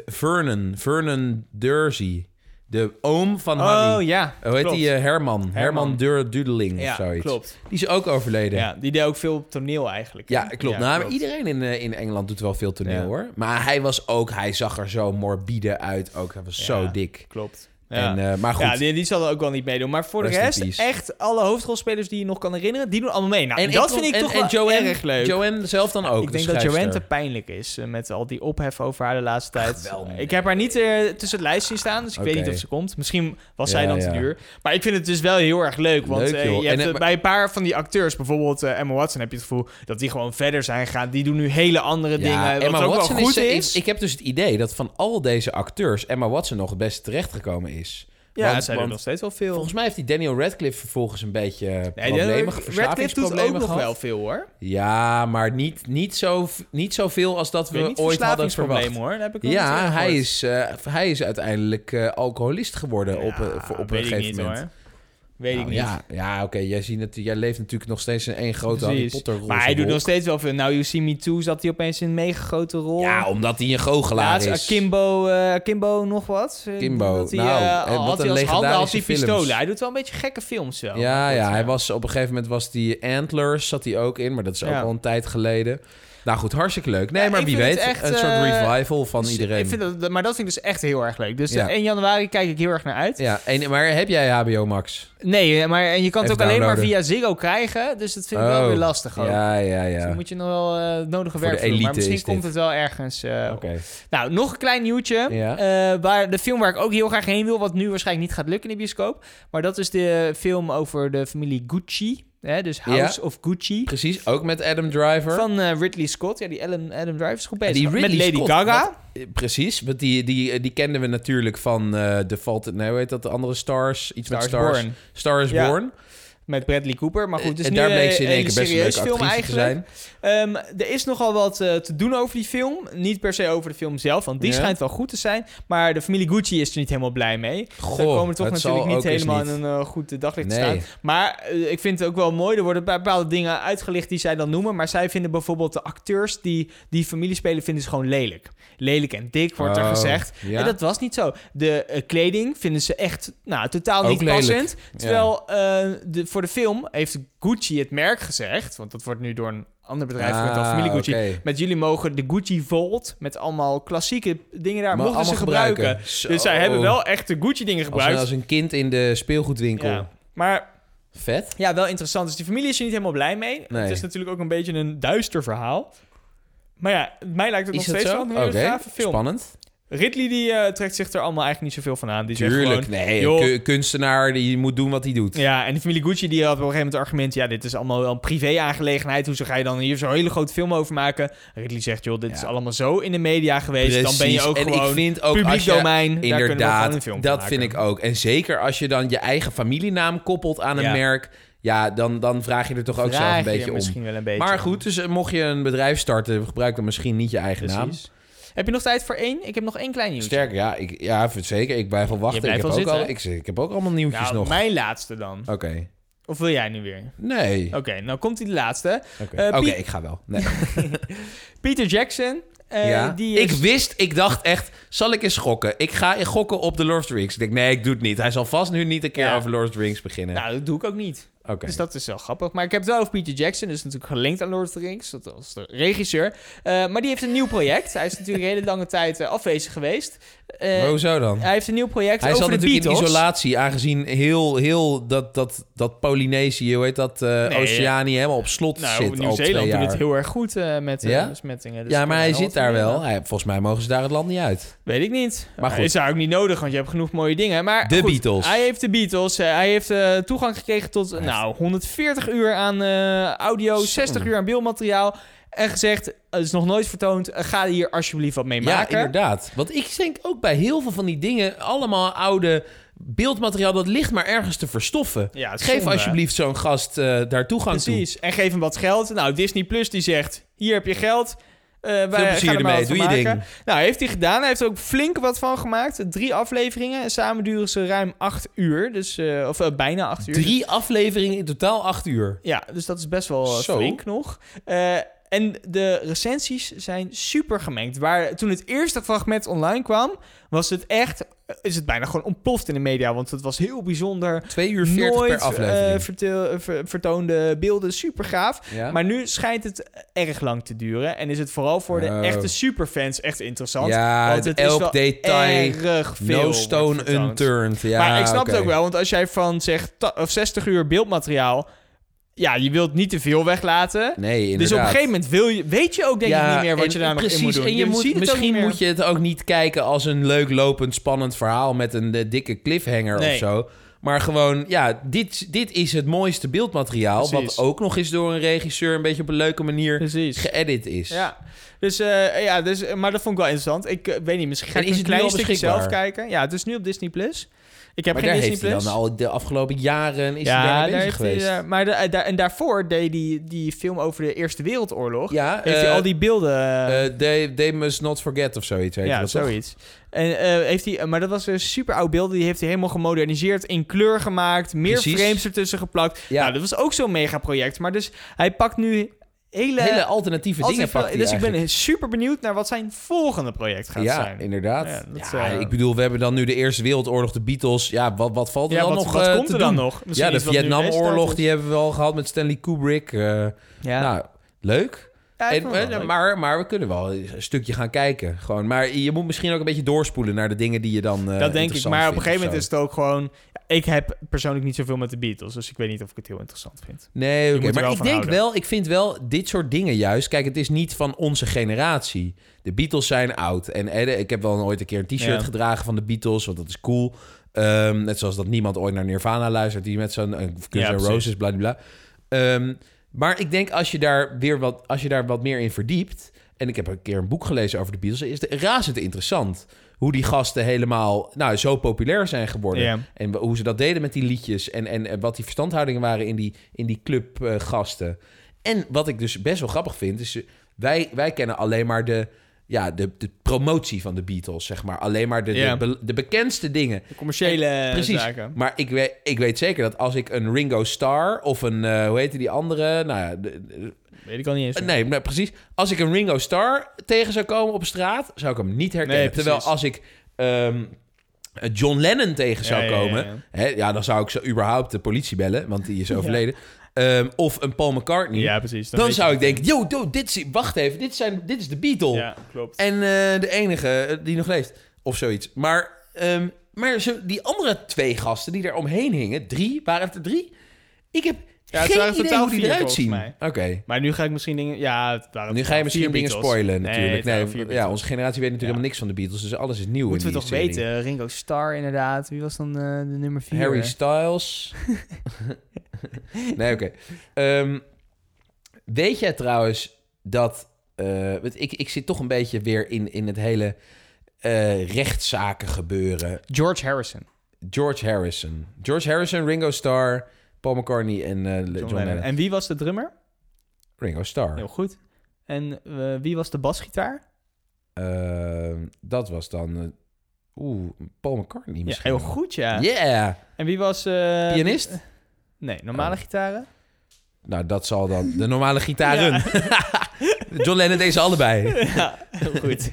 Vernon, Vernon Dursley. De oom van Harry. Oh ja, Hoe heet klopt. die? eh, Herman. Herman. Dur Dudeling of Ja, zoiets. klopt. Die is ook overleden. Ja, die deed ook veel op toneel eigenlijk. hè? Ja, klopt. nou, maar iedereen in, eh, in Engeland doet wel veel toneel Ja. hoor. Maar hij was ook, hij zag er zo morbide uit ook. Hij was Ja. zo dik. Klopt. Ja. En, eh, maar goed. Ja, die, die zal er ook wel niet meedoen. Maar voor de Rest in rest, echt alle hoofdrolspelers die je nog kan herinneren, die doen allemaal mee. Nou, en dat ik vind ik en, toch en wel Joanne, erg leuk. Joanne zelf dan ook. ik de denk dat. Joanne te pijnlijk is eh, met al die ophef over haar de laatste tijd. wel, nee. Ik heb haar niet eh, tussen het lijst zien staan, dus ik weet niet of ze komt. Misschien was Ja, zij dan te duur. Maar ik vind het dus wel heel erg leuk. Want Leuk, eh, je En, hebt, maar- bij een paar van die acteurs, bijvoorbeeld Emma Watson, heb je het gevoel dat die gewoon verder zijn gegaan. Die doen nu hele andere dingen. Wat Emma ook Watson wel goed is, ik heb dus het idee dat van al deze acteurs Emma Watson nog het beste terechtgekomen is. Ja, want- zij want doet nog steeds wel veel. Volgens mij heeft die Daniel Radcliffe vervolgens een beetje Nee, problemen, Radcliffe doet ook nog gehad. wel veel hoor. Ja, maar niet, niet, zo, niet zoveel als dat we ooit hadden verwacht. hoor. Heb ik Ja, hij is, eh, hij is uiteindelijk eh, alcoholist geworden op, Ja, eh, op een gegeven niet, moment. Hoor. Weet Nou, ik niet. Ja, ja oké. Jij, ziet jij leeft natuurlijk nog steeds in één grote Harry Precies. Potter. Maar hij doet nog steeds wel veel. Nou, You See Me Too zat hij opeens in een mega grote rol. Ja, omdat hij een goochelaar is. eh, Kimbo, eh, Kimbo nog wat? Eh, Kimbo. dat hij, Nou, had wat hij een legendarische hij films. pistolen. Hij doet wel een beetje gekke films wel. Ja, ja, hij was op een gegeven moment was die Antlers zat hij ook in, maar dat is ook Ja. al een tijd geleden. Nou goed, hartstikke leuk. Nee, Ja, maar wie weet, echt, een soort eh, revival van Dus iedereen. Ik vind dat, maar dat vind ik dus echt heel erg leuk. Dus Ja. eh, 1 januari kijk ik heel erg naar uit. Ja, en, maar heb jij HBO Max? Nee, maar en je kan het ook alleen maar via Ziggo krijgen. Dus dat vind ik wel Oh. weer lastig ook. Ja, ja, Dus ja. dan moet je nog wel eh, het nodige Voor werk doen. Maar misschien is komt dit. het wel ergens eh, Oké. Nou, nog een klein nieuwtje. Ja. Eh, waar de film waar ik ook heel graag heen wil, wat nu waarschijnlijk niet gaat lukken in de bioscoop. Maar dat is de film over de familie Gucci. Hè, dus House of Gucci. Precies, ook met Adam Driver. Van eh, Ridley Scott. Ja, die Adam, Adam Driver is goed bezig. die Ridley Met Lady Scott, Gaga. wat- Eh, Precies, want die, die, die kenden we natuurlijk van eh The Fault... Nee, hoe heet dat? De andere Stars? Iets Star met Stars. Born. Star is Ja. Born. Met Bradley Cooper. Maar goed, het is en nu daar eh, bleek ze in één een keer best een serieus leuke film eigenlijk. zijn. Ehm, er is nogal wat eh, te doen over die film. Niet per se over de film zelf, want die Ja. schijnt wel goed te zijn. Maar de familie Gucci is er niet helemaal blij mee. Goh, Ze komen toch natuurlijk niet helemaal niet. in een eh, goed daglicht te staan. Maar eh, ik vind het ook wel mooi. Er worden bepaalde dingen uitgelicht die zij dan noemen. Maar zij vinden bijvoorbeeld de acteurs die die familie spelen, vinden ze gewoon lelijk. Lelijk en dik, wordt er Oh, gezegd. ja. En dat was niet zo. De eh, kleding vinden ze echt nou, totaal Ook niet lelijk. passend. Terwijl eh, de, voor de film heeft Gucci het merk gezegd. Want dat wordt nu door een ander bedrijf Ah, familie Gucci. Met jullie mogen de Gucci Vault met allemaal klassieke dingen daar mochten ze gebruiken. Dus zij hebben wel echt de Gucci dingen Als gebruikt. als een kind in de speelgoedwinkel. Ja. Maar Vet. ja, wel interessant. Dus die familie is er niet helemaal blij mee. Nee. Het is natuurlijk ook een beetje een duister verhaal. Maar ja, mij lijkt het Is nog steeds wel een hele Oké, gave film. spannend. Ridley die eh, trekt zich er allemaal eigenlijk niet zoveel van aan. Die zegt Tuurlijk, gewoon, nee. joh, kunstenaar, die moet doen wat hij doet. Ja, en de familie Gucci die had op een gegeven moment het argument... ja, dit is allemaal wel een privé-aangelegenheid. Hoezo ga je dan hier zo'n hele grote film over maken? Ridley zegt, joh, dit Ja. is allemaal zo in de media geweest. Dan ben je ook en gewoon ik vind ook publiek als je, domein. daar kunnen we gewoon Inderdaad, een film dat maken. vind ik ook. En zeker als je dan je eigen familienaam koppelt aan een Ja. merk... ja, dan, dan vraag je er toch ook zelf een je beetje om. misschien wel een beetje Maar goed, dus eh, mocht je een bedrijf starten... gebruik dan misschien niet je eigen naam. Heb je nog tijd voor één? Ik heb nog één klein nieuwtje. Sterker, ja, ik, ja, zeker. Ik blijf wel wachten. Ik blijft heb, ook al, ik, ik heb ook allemaal nieuwtjes Nou, nog. mijn laatste dan. Oké. Of wil jij nu weer? Nee. Oké, nou komt hij de laatste. Oké, Eh, Piet- ik ga wel. Nee. Peter Jackson. eh, ja. die is... Ik wist, ik dacht echt, zal ik eens gokken? Ik ga gokken op de Lord of the Rings. Ik denk, nee, ik doe het niet. Hij zal vast nu niet een keer Ja. over Lord of the Rings beginnen. Nou, dat doe ik ook niet. Oké. Dus dat is wel grappig. Maar ik heb het wel over Peter Jackson. Dus natuurlijk gelinkt aan Lord of the Rings. Dat was de regisseur. Eh, maar die heeft een nieuw project. Hij is natuurlijk een hele lange tijd eh, afwezig geweest. Maar hoezo dan? hij heeft een nieuw project Hij over zat de natuurlijk Beatles. in isolatie, aangezien heel, heel dat, dat, dat Polynesië, hoe heet dat, Nee, Oceanië, helemaal op slot nou, zit Nieuw-Zeeland doet het heel erg goed met Ja? besmettingen. Dus ja, maar hij zit daar wel. Hij, volgens mij mogen ze daar het land niet uit. Weet ik niet. Maar Maar goed. Is daar ook niet nodig, want je hebt genoeg mooie dingen. Maar De goed, Beatles. Hij heeft de Beatles. hij heeft toegang gekregen tot nou, 140 uur aan eh, audio, Zo. 60 uur aan beeldmateriaal. En gezegd, het is nog nooit vertoond, eh, ga hier alsjeblieft wat mee Ja, maken. inderdaad. Want ik denk ook bij heel veel van die dingen... allemaal oude beeldmateriaal... dat ligt maar ergens te verstoffen. Ja, Geef zonde. alsjeblieft zo'n gast eh, daar toegang toe. Precies. En geef hem wat geld. Nou, Disney Plus die zegt, hier heb je geld. Wij Veel plezier er ermee. Doe je maken. ding. Nou, heeft hij gedaan. Hij heeft er ook flink wat van gemaakt. Drie afleveringen. En samen duren ze ruim acht uur. Dus, eh, of eh, bijna acht uur. Drie afleveringen in totaal acht uur. Ja, dus dat is best wel flink nog. En de recensies zijn super gemengd. Waar toen het eerste fragment online kwam, was het echt, is het bijna gewoon ontploft in de media. Want het was heel bijzonder. Twee uur veertig Nooit per aflevering. eh, vertel- eh, ver- vertoonde beelden, super gaaf. ja? Maar nu schijnt het erg lang te duren. En is het vooral voor de Oh. echte superfans echt interessant. ja, want het is elk wel detail. erg veel. No stone unturned. Ja, maar ik snap het ook wel, want als jij van zeg of 60 uur beeldmateriaal, ja, je wilt niet te veel weglaten. Nee, inderdaad. Dus op een gegeven moment wil je, weet je ook denk ik niet meer wat je daar nog in moet doen. En je moet, misschien moet je het ook niet kijken als een leuk lopend spannend verhaal met een eh, dikke cliffhanger Nee. of zo. Maar gewoon, ja, dit, dit is het mooiste beeldmateriaal. Precies. Wat ook nog eens door een regisseur een beetje op een leuke manier Precies. geëdit is. Ja, dus, eh, ja dus, eh, maar dat vond ik wel interessant. Ik weet niet, misschien ga ik een klein stukje zelf kijken. Ja, het is nu op Disney+. Plus. Ik heb maar geen daar Disney heeft hij Plus. dan al de afgelopen jaren is hij ja, daar bezig heeft hij, geweest. eh, maar de- eh, en daarvoor deed hij die film over de Eerste Wereldoorlog. ja, heeft hij eh, al die beelden... eh, they, they Must Not Forget of zoiets. Weet je ja, dat toch? zoiets. En heeft hij, maar dat was een super oud beeld. Die heeft hij helemaal gemoderniseerd, in kleur gemaakt, meer Precies. frames ertussen geplakt. Ja. Nou, dat was ook zo'n megaproject. Maar dus hij pakt nu hele, Hele alternatieve dingen pakt Dus ik ben super benieuwd naar wat zijn volgende project gaat ja, zijn. inderdaad. Ja, Ja, dat, eh, ik bedoel, we hebben dan nu de Eerste Wereldoorlog, de Beatles. Ja, wat, wat valt er Ja, dan wat, nog wat eh, komt te er dan doen? nog? Misschien Ja, de Vietnamoorlog, die hebben we al gehad met Stanley Kubrick. eh. Ja. Nou, leuk. Ja, En, maar, maar we kunnen wel een stukje gaan kijken. Gewoon. Maar je moet misschien ook een beetje doorspoelen naar de dingen die je dan. eh, dat denk ik. Maar op een gegeven moment is het ook gewoon... Ik heb persoonlijk niet zoveel met de Beatles. Dus ik weet niet of ik het heel interessant vind. Nee, maar ik denk houden. wel, ik vind wel dit soort dingen juist. Kijk, het is niet van onze generatie. De Beatles zijn oud. En eh, ik heb wel ooit een keer een t-shirt Ja. gedragen van de Beatles, want dat is cool. Ehm, net zoals dat niemand ooit naar Nirvana luistert, die met zo'n uh, Ja. Roses, bla bla. Ehm, maar ik denk als je daar weer wat, als je daar wat meer in verdiept. En ik heb een keer een boek gelezen over de Beatles. Is het razend interessant hoe die gasten helemaal nou, zo populair zijn geworden. En hoe ze dat deden met die liedjes. En, en, en wat die verstandhoudingen waren in die, in die clubgasten. en wat ik dus best wel grappig vind, is eh, wij, wij kennen alleen maar de, ja, de, de promotie van de Beatles, zeg maar. Alleen maar de, de, be- de bekendste dingen. De commerciële En- precies. zaken. Maar ik weet, ik weet zeker dat als ik een Ringo Starr of een, eh, hoe heette die andere? Nou ja, de- Weet ik al niet eens. nee, nee, precies. Als ik een Ringo Starr tegen zou komen op straat, zou ik hem niet herkennen. Nee. Terwijl als ik ehm, John Lennon tegen zou Ja, ja, ja, komen, ja. Hè, ja, dan zou ik ze überhaupt de politie bellen, want die is overleden. Ehm, of een Paul McCartney. Ja, precies. dan zou ik denken, yo, yo, dit is, wacht even, dit, zijn, dit is de Beatle. Ja, klopt. En eh, de enige eh, die nog leeft. Of zoiets. Maar, ehm, maar zo, die andere twee gasten die er omheen hingen, drie, waren het er drie? Ik heb Ja, het geen waren idee totaal hoe die eruit zien. mij. Oké. Maar nu ga ik misschien dingen... Ja, Nu ga je misschien dingen spoilen Nee, natuurlijk. het Nee, ja, onze generatie weet natuurlijk Ja. helemaal niks van de Beatles. Dus alles is nieuw Moeten we toch serie. weten. Ringo Starr inderdaad. Wie was dan eh, de nummer vier? Harry Styles. nee, oké. Ehm, weet jij trouwens dat... eh, ik, ik zit toch een beetje weer in, in het hele eh, rechtszaken gebeuren. George Harrison. George Harrison. George Harrison, Ringo Starr, Paul McCartney en eh, John, John Lennon. En wie was de drummer? Ringo Starr. Heel goed. En eh, wie was de basgitaar? Ehm, dat was dan... eh, Oeh, Paul McCartney Ja, misschien heel goed, ja. Yeah! En wie was... Pianist? Nee, normale Oh. gitaren? Nou, dat zal dan de normale gitaren. John Lennon deze allebei. ja, heel goed.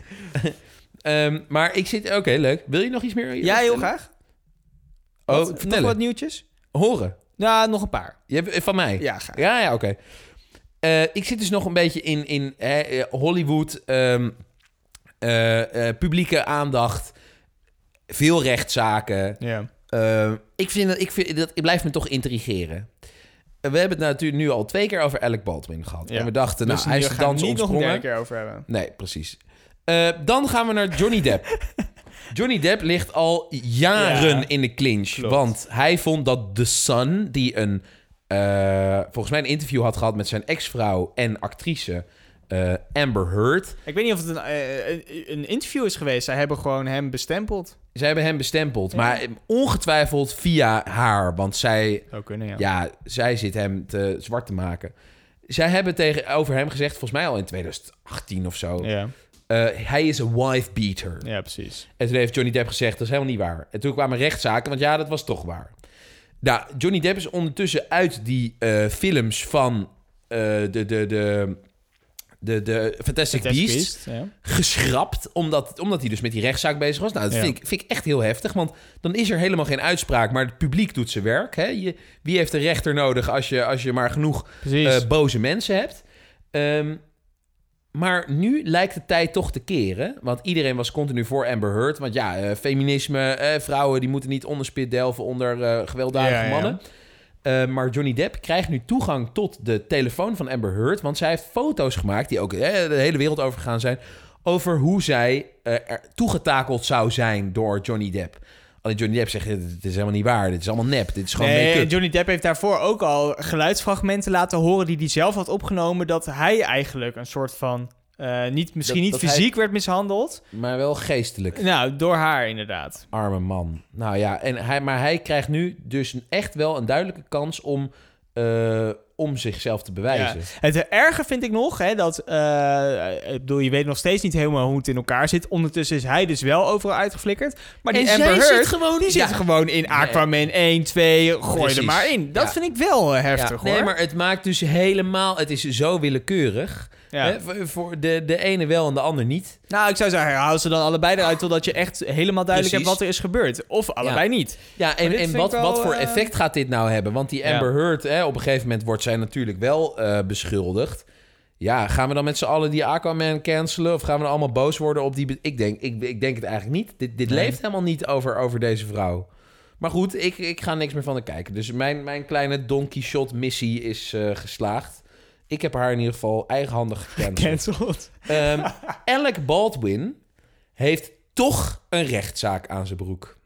Ehm, maar ik zit... Oké, leuk. Wil je nog iets meer? Ja, heel graag. Oh, Wat- vertel Nog wat nieuwtjes? Horen. Ja, nog een paar. Je hebt, van mij? Ja, graag. Ja, ja, oké. Eh, ik zit dus nog een beetje in, in hè, eh, Hollywood, ehm, eh, eh, publieke aandacht, veel rechtszaken. Ja. Eh, ik vind dat, ik vind dat, het blijft me toch intrigeren. Eh, we hebben het natuurlijk nu al twee keer over Alec Baldwin gehad. Ja. En we dachten, Dus nou, hij is de dans niet nog een keer over hebben. Nee, precies. Eh, dan gaan we naar Johnny Depp. Johnny Depp ligt al jaren Ja, in de clinch. klopt. Want hij vond dat The Sun, die een, eh, volgens mij een interview had gehad met zijn ex-vrouw en actrice, eh, Amber Heard. Ik weet niet of het een, eh, een, een interview is geweest. Zij hebben gewoon hem bestempeld. Zij hebben hem bestempeld, Ja. maar ongetwijfeld via haar, want zij, kunnen, ja. ja, zij zit hem te zwart te maken. Zij hebben tegenover hem gezegd, volgens mij al in 2018 of zo, Ja, eh, hij is een wife beater. ja precies. En toen heeft Johnny Depp gezegd, dat is helemaal niet waar. En toen kwamen rechtszaken, want ja, dat was toch waar. Nou, Johnny Depp is ondertussen uit die eh, films van eh, de, de, de, de, de Fantastic Beast, ja. geschrapt, omdat, omdat hij dus met die rechtszaak bezig was. Nou, dat Ja. vind, ik, vind ik echt heel heftig, want dan is er helemaal geen uitspraak, maar het publiek doet zijn werk. Hè? Je, wie heeft een rechter nodig als je, als je maar genoeg eh, boze mensen hebt? Ehm, maar nu lijkt de tijd toch te keren. Want iedereen was continu voor Amber Heard. Want ja, eh, feminisme, eh, vrouwen die moeten niet onderspit delven onder eh, gewelddadige Ja, ja. mannen. Maar Johnny Depp krijgt nu toegang tot de telefoon van Amber Heard. Want zij heeft foto's gemaakt, die ook eh, de hele wereld overgegaan zijn. Over hoe zij er toegetakeld zou zijn door Johnny Depp. Alleen Johnny Depp zegt: Dit is helemaal niet waar. Dit is allemaal nep. Dit is gewoon Nee. Johnny Depp heeft daarvoor ook al geluidsfragmenten laten horen die hij zelf had opgenomen. Dat hij eigenlijk een soort van. eh, niet, misschien Dat- niet dat fysiek werd mishandeld. Maar wel geestelijk. Nou, door haar inderdaad. Arme man. Nou ja, en hij, maar hij krijgt nu dus echt wel een duidelijke kans om, eh, om zichzelf te bewijzen. Het erge vind ik nog, hè, dat, eh, ik bedoel, je weet nog steeds niet helemaal hoe het in elkaar zit. Ondertussen is hij dus wel overal uitgeflikkerd. Maar die En Amber zij Heard, zit gewoon- die ja. zit gewoon in Aquaman 1, 2, gooi Precies. er maar in. Dat Ja. vind ik wel eh, heftig, Ja, hoor. nee, maar het maakt dus helemaal... Het is zo willekeurig. Ja. Hè, voor- de, de ene wel en de ander niet. Nou, ik zou zeggen, haal ze dan allebei eruit totdat je echt helemaal duidelijk Precies. hebt wat er is gebeurd. Of allebei niet. Ja, en, en wat, wel, wat voor eh, effect gaat dit nou hebben? Want die Ja. Amber Heard, hè, op een gegeven moment wordt zij natuurlijk wel eh, beschuldigd. Ja, gaan we dan met z'n allen die Aquaman cancelen? Of gaan we dan allemaal boos worden op die... Ik denk, ik, ik denk het eigenlijk niet. Dit, dit Nee. leeft helemaal niet over, over deze vrouw. Maar goed, ik, ik ga niks meer van haar kijken. Dus mijn, mijn kleine Don Quixote missie is eh, geslaagd. Ik heb haar in ieder geval eigenhandig gecanceld. Ehm, Alec Baldwin heeft toch een rechtszaak aan zijn broek.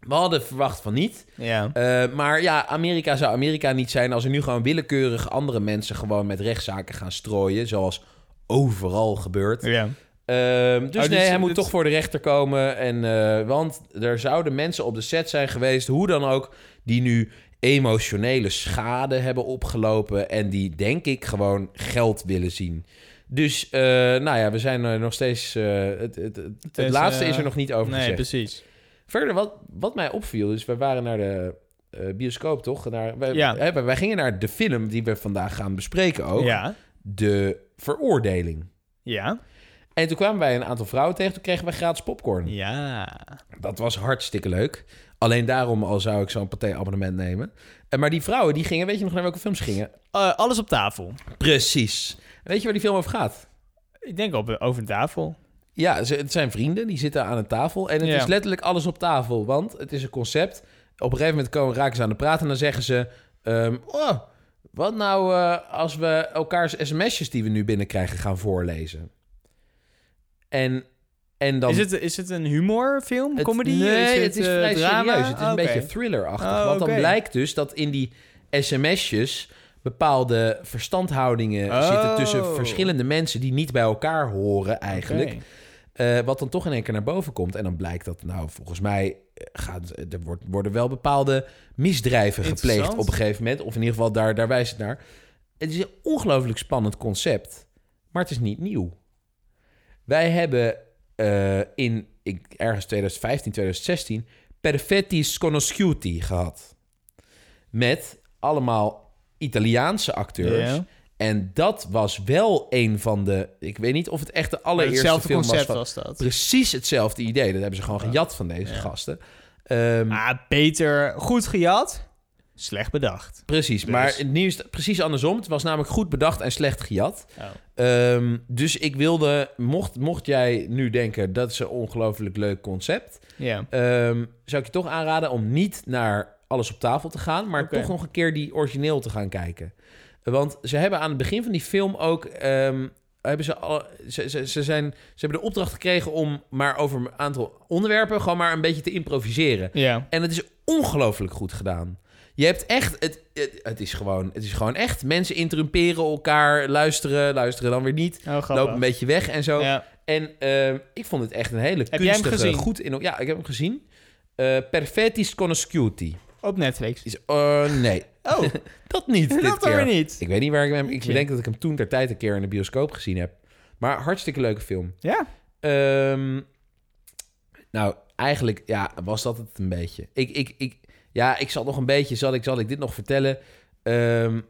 We hadden verwacht van niet. Ja. Eh, maar ja, Amerika zou Amerika niet zijn als er nu gewoon willekeurig andere mensen gewoon met rechtszaken gaan strooien. Zoals overal gebeurt. ja. Ehm, dus Oh, nee, hij moet dit- toch voor de rechter komen. En, eh, want er zouden mensen op de set zijn geweest, hoe dan ook, die nu emotionele schade hebben opgelopen. En die, denk ik, gewoon geld willen zien. Dus, eh, nou ja, we zijn er nog steeds. eh, het het, het, het is, laatste eh, is er nog niet over Nee, gezegd. precies. Verder, wat, wat mij opviel, is we waren naar de bioscoop, toch? Naar, wij, Ja. hè, wij gingen naar de film die we vandaag gaan bespreken ook. Ja. De veroordeling. Ja. En toen kwamen wij een aantal vrouwen tegen. Toen kregen we gratis popcorn. Ja. Dat was hartstikke leuk. Alleen daarom al zou ik zo'n paté-abonnement nemen. En maar die vrouwen, die gingen... Weet je nog naar welke films ze gingen? Eh, alles op tafel. Precies. Weet je waar die film over gaat? Ik denk op, over een tafel. Ja, ze, het zijn vrienden. Die zitten aan een tafel. En het Ja. is letterlijk alles op tafel. Want het is een concept. Op een gegeven moment komen, raken ze aan de praten. En dan zeggen ze... ehm, oh, wat nou eh, als we elkaars sms'jes die we nu binnenkrijgen gaan voorlezen? En, en dan... Is, het, is het een humorfilm? Het- comedy? Nee, is het, is eh, vrij drama? serieus. Het is Ah, een oké. beetje thrillerachtig. Oh, Want dan blijkt dus dat in die sms'jes bepaalde verstandhoudingen Oh. zitten tussen verschillende mensen die niet bij elkaar horen eigenlijk. Eh, wat dan toch in één keer naar boven komt. En dan blijkt dat, nou, volgens mij eh, gaat, er wordt, worden wel bepaalde misdrijven gepleegd op een gegeven moment. Of in ieder geval, daar, daar wijst het naar. Het is een ongelooflijk spannend concept, maar het is niet nieuw. Wij hebben eh, in ik, ergens 2015, 2016 Perfetti Sconosciuti gehad. Met allemaal Italiaanse acteurs. En dat was wel een van de... Ik weet niet of het echt de allereerste Hetzelfde film was concept van... was dat. Precies hetzelfde idee. Dat hebben ze gewoon gejat van deze Ja. gasten. Ehm, Ah, beter goed gejat, slecht bedacht. precies, dus- maar het precies andersom. Het was namelijk goed bedacht en slecht gejat. Oh. Ehm, dus ik wilde, mocht, mocht jij nu denken... dat is een ongelooflijk leuk concept... Ja. ehm, zou ik je toch aanraden om niet naar alles op tafel te gaan... maar toch nog een keer die origineel te gaan kijken. Want ze hebben aan het begin van die film ook... ehm, hebben ze, al, ze, ze, ze, zijn, ze hebben de opdracht gekregen om maar over een aantal onderwerpen... gewoon maar een beetje te improviseren. Ja. En het is ongelooflijk goed gedaan. Je hebt echt... Het, het, het is gewoon, het is gewoon echt... Mensen interrumperen elkaar, luisteren, luisteren dan weer niet. Oh. Lopen een beetje weg en zo. Ja. En eh, ik vond het echt een hele Heb jij hem gezien? Goed in, ja, ik heb hem gezien. Eh Perfettis Conosciuti. Op Netflix. Is, eh, nee, Oh, dat niet dit dat keer. niet. Ik weet niet waar ik hem... Ik denk dat ik hem toen ter tijd een keer in de bioscoop gezien heb. Maar hartstikke leuke film. Ja. Ehm, nou, eigenlijk ja, was dat het een beetje. Ik, ik, ik, ja, ik zal nog een beetje... Zal ik, zal ik dit nog vertellen? Ehm,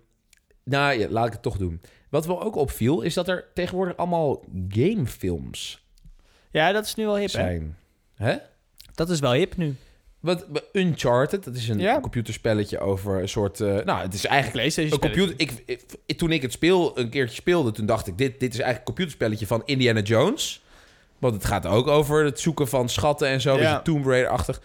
nou, ja, laat ik het toch doen. Wat wel ook opviel, is dat er tegenwoordig allemaal gamefilms Ja, dat is nu wel hip, zijn. Hè? Dat is wel hip nu. Wat, Uncharted, dat is een Ja. computerspelletje over een soort... eh, nou, het is eigenlijk een computer... Ik, ik- toen ik het speel, een keertje speelde, toen dacht ik... Dit, dit is eigenlijk een computerspelletje van Indiana Jones. Want het gaat ook over het zoeken van schatten en zo. Ja. Beetje Tomb Raider-achtig.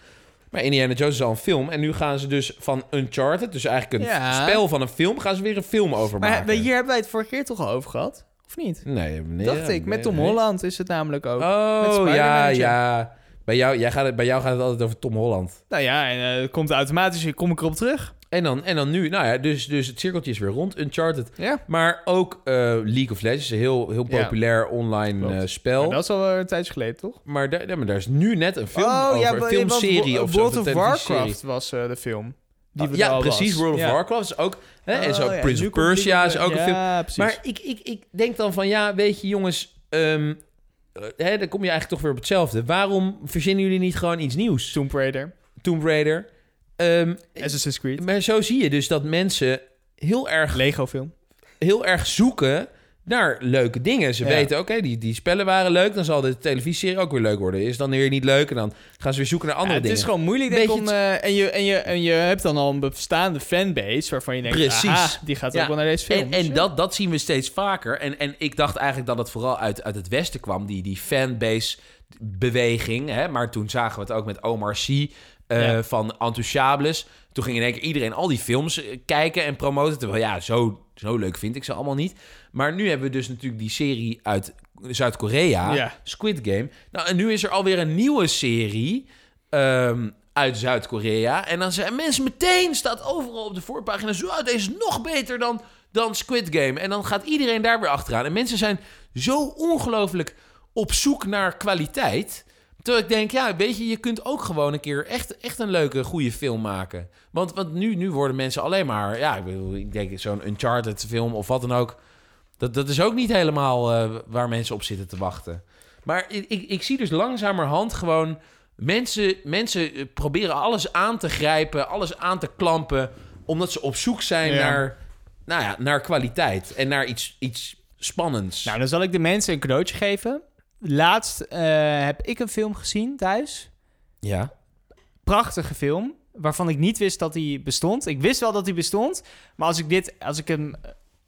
Maar Indiana Jones is al een film. En nu gaan ze dus van Uncharted, dus eigenlijk een Ja. spel van een film... gaan ze weer een film over Maar maken. we- hier hebben wij het vorige keer toch al over gehad? Of niet? Nee, nee Dacht ik. Met Tom nee. Holland is het namelijk ook. Oh, ja, ja. Bij jou, jij gaat het, bij jou gaat het altijd over Tom Holland. Nou ja, en het komt automatisch, kom ik erop terug. En dan, en dan nu, nou ja, dus, dus het cirkeltje is weer rond. Uncharted. Ja. Maar ook eh, League of Legends, een heel, heel Ja. populair online eh, spel. Maar dat is al een tijdje geleden, toch? Maar, daar, ja, maar daar is nu net een film oh, over, ja, een filmserie of zo. World of. Warcraft was eh, de film. Die we ja, precies. was. World of. Warcraft is ook... Hè, en zo Oh, Prince of Persia is ook een film. Precies. Maar ik, ik, ik denk dan van, ja, weet je jongens... eh, hè, dan kom je eigenlijk toch weer op hetzelfde. Waarom verzinnen jullie niet gewoon iets nieuws? Tomb Raider, Tomb Raider. Ehm, Assassin's Creed, maar zo zie je dus dat mensen heel erg Lego film. heel erg zoeken naar leuke dingen. Ze Ja. weten, oké, die, die spellen waren leuk. Dan zal de televisieserie ook weer leuk worden. Is dan weer niet leuk en dan gaan ze weer zoeken naar andere Ja, het dingen. is gewoon moeilijk, denk om... eh, en, je, en, je, en je hebt dan al een bestaande fanbase waarvan je denkt... Precies. aha, die gaat Ja. ook wel naar deze film. En, en dat, dat zien we steeds vaker. En, en ik dacht eigenlijk dat het vooral uit, uit het Westen kwam, die, die fanbase-beweging. Hè? Maar toen zagen we het ook met Omar Sy eh, Ja. van Enthousiables. Toen ging in één keer iedereen al die films eh, kijken en promoten. Terwijl ja, zo, zo leuk vind ik ze allemaal niet. Maar nu hebben we dus natuurlijk die serie uit Zuid-Korea, Ja. Squid Game. Nou, en nu is er alweer een nieuwe serie ehm, uit Zuid-Korea. En dan zijn mensen meteen, staat overal op de voorpagina... zo, "Ah, deze is nog beter dan, dan Squid Game. En dan gaat iedereen daar weer achteraan. En mensen zijn zo ongelooflijk op zoek naar kwaliteit... Terwijl ik denk, ja, weet je, je kunt ook gewoon een keer echt, echt een leuke, goede film maken. Want, want nu, nu worden mensen alleen maar, ja, ik, bedoel, ik denk zo'n Uncharted film of wat dan ook. Dat, dat is ook niet helemaal eh, waar mensen op zitten te wachten. Maar ik, ik, ik zie dus langzamerhand gewoon mensen, mensen eh, proberen alles aan te grijpen, alles aan te klampen, omdat ze op zoek zijn Ja. naar, nou ja, naar kwaliteit en naar iets, iets spannends. Nou, dan zal ik de mensen een cadeautje geven. Laatst eh, heb ik een film gezien thuis. ja. Prachtige film. Waarvan ik niet wist dat hij bestond. Ik wist wel dat hij bestond. Maar als ik, dit, als ik hem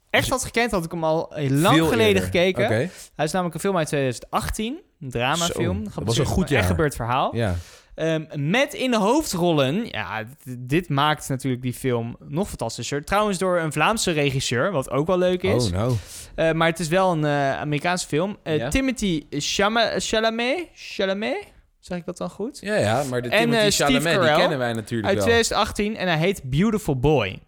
echt had gekend, had ik hem al lang Veel geleden eerder. gekeken. Hij is namelijk een film uit 2018. Een dramafilm. Zo, dat was een goed Een echt jaar. gebeurd verhaal. Ja. Ehm, met in de hoofdrollen, ja, dit maakt natuurlijk die film nog fantastischer. Trouwens door een Vlaamse regisseur, wat ook wel leuk is. Oh, no. Eh, maar het is wel een eh, Amerikaanse film. Eh. Timothy Chalamet, Chalamet, zeg ik dat dan goed? Ja, ja, maar de En, Timothy Steve Chalamet, die kennen wij natuurlijk Uit wel. 2018 en hij heet Beautiful Boy.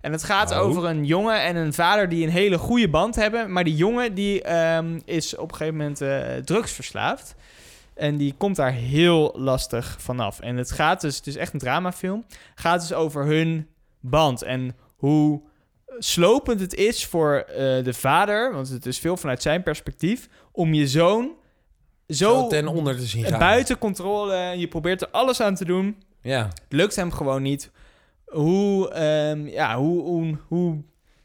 En het gaat Oh. over een jongen en een vader die een hele goede band hebben. Maar die jongen die ehm, is op een gegeven moment eh, drugsverslaafd. En die komt daar heel lastig vanaf. En het gaat dus, het is echt een dramafilm. gaat dus over hun band en hoe slopend het is voor eh, de vader, want het is veel vanuit zijn perspectief, om je zoon zo, Zo ten onder te zien gaan. buiten controle. Je probeert er alles aan te doen. Ja. Het lukt hem gewoon niet. Hoe, ehm, ja, hoe, hoe, hoe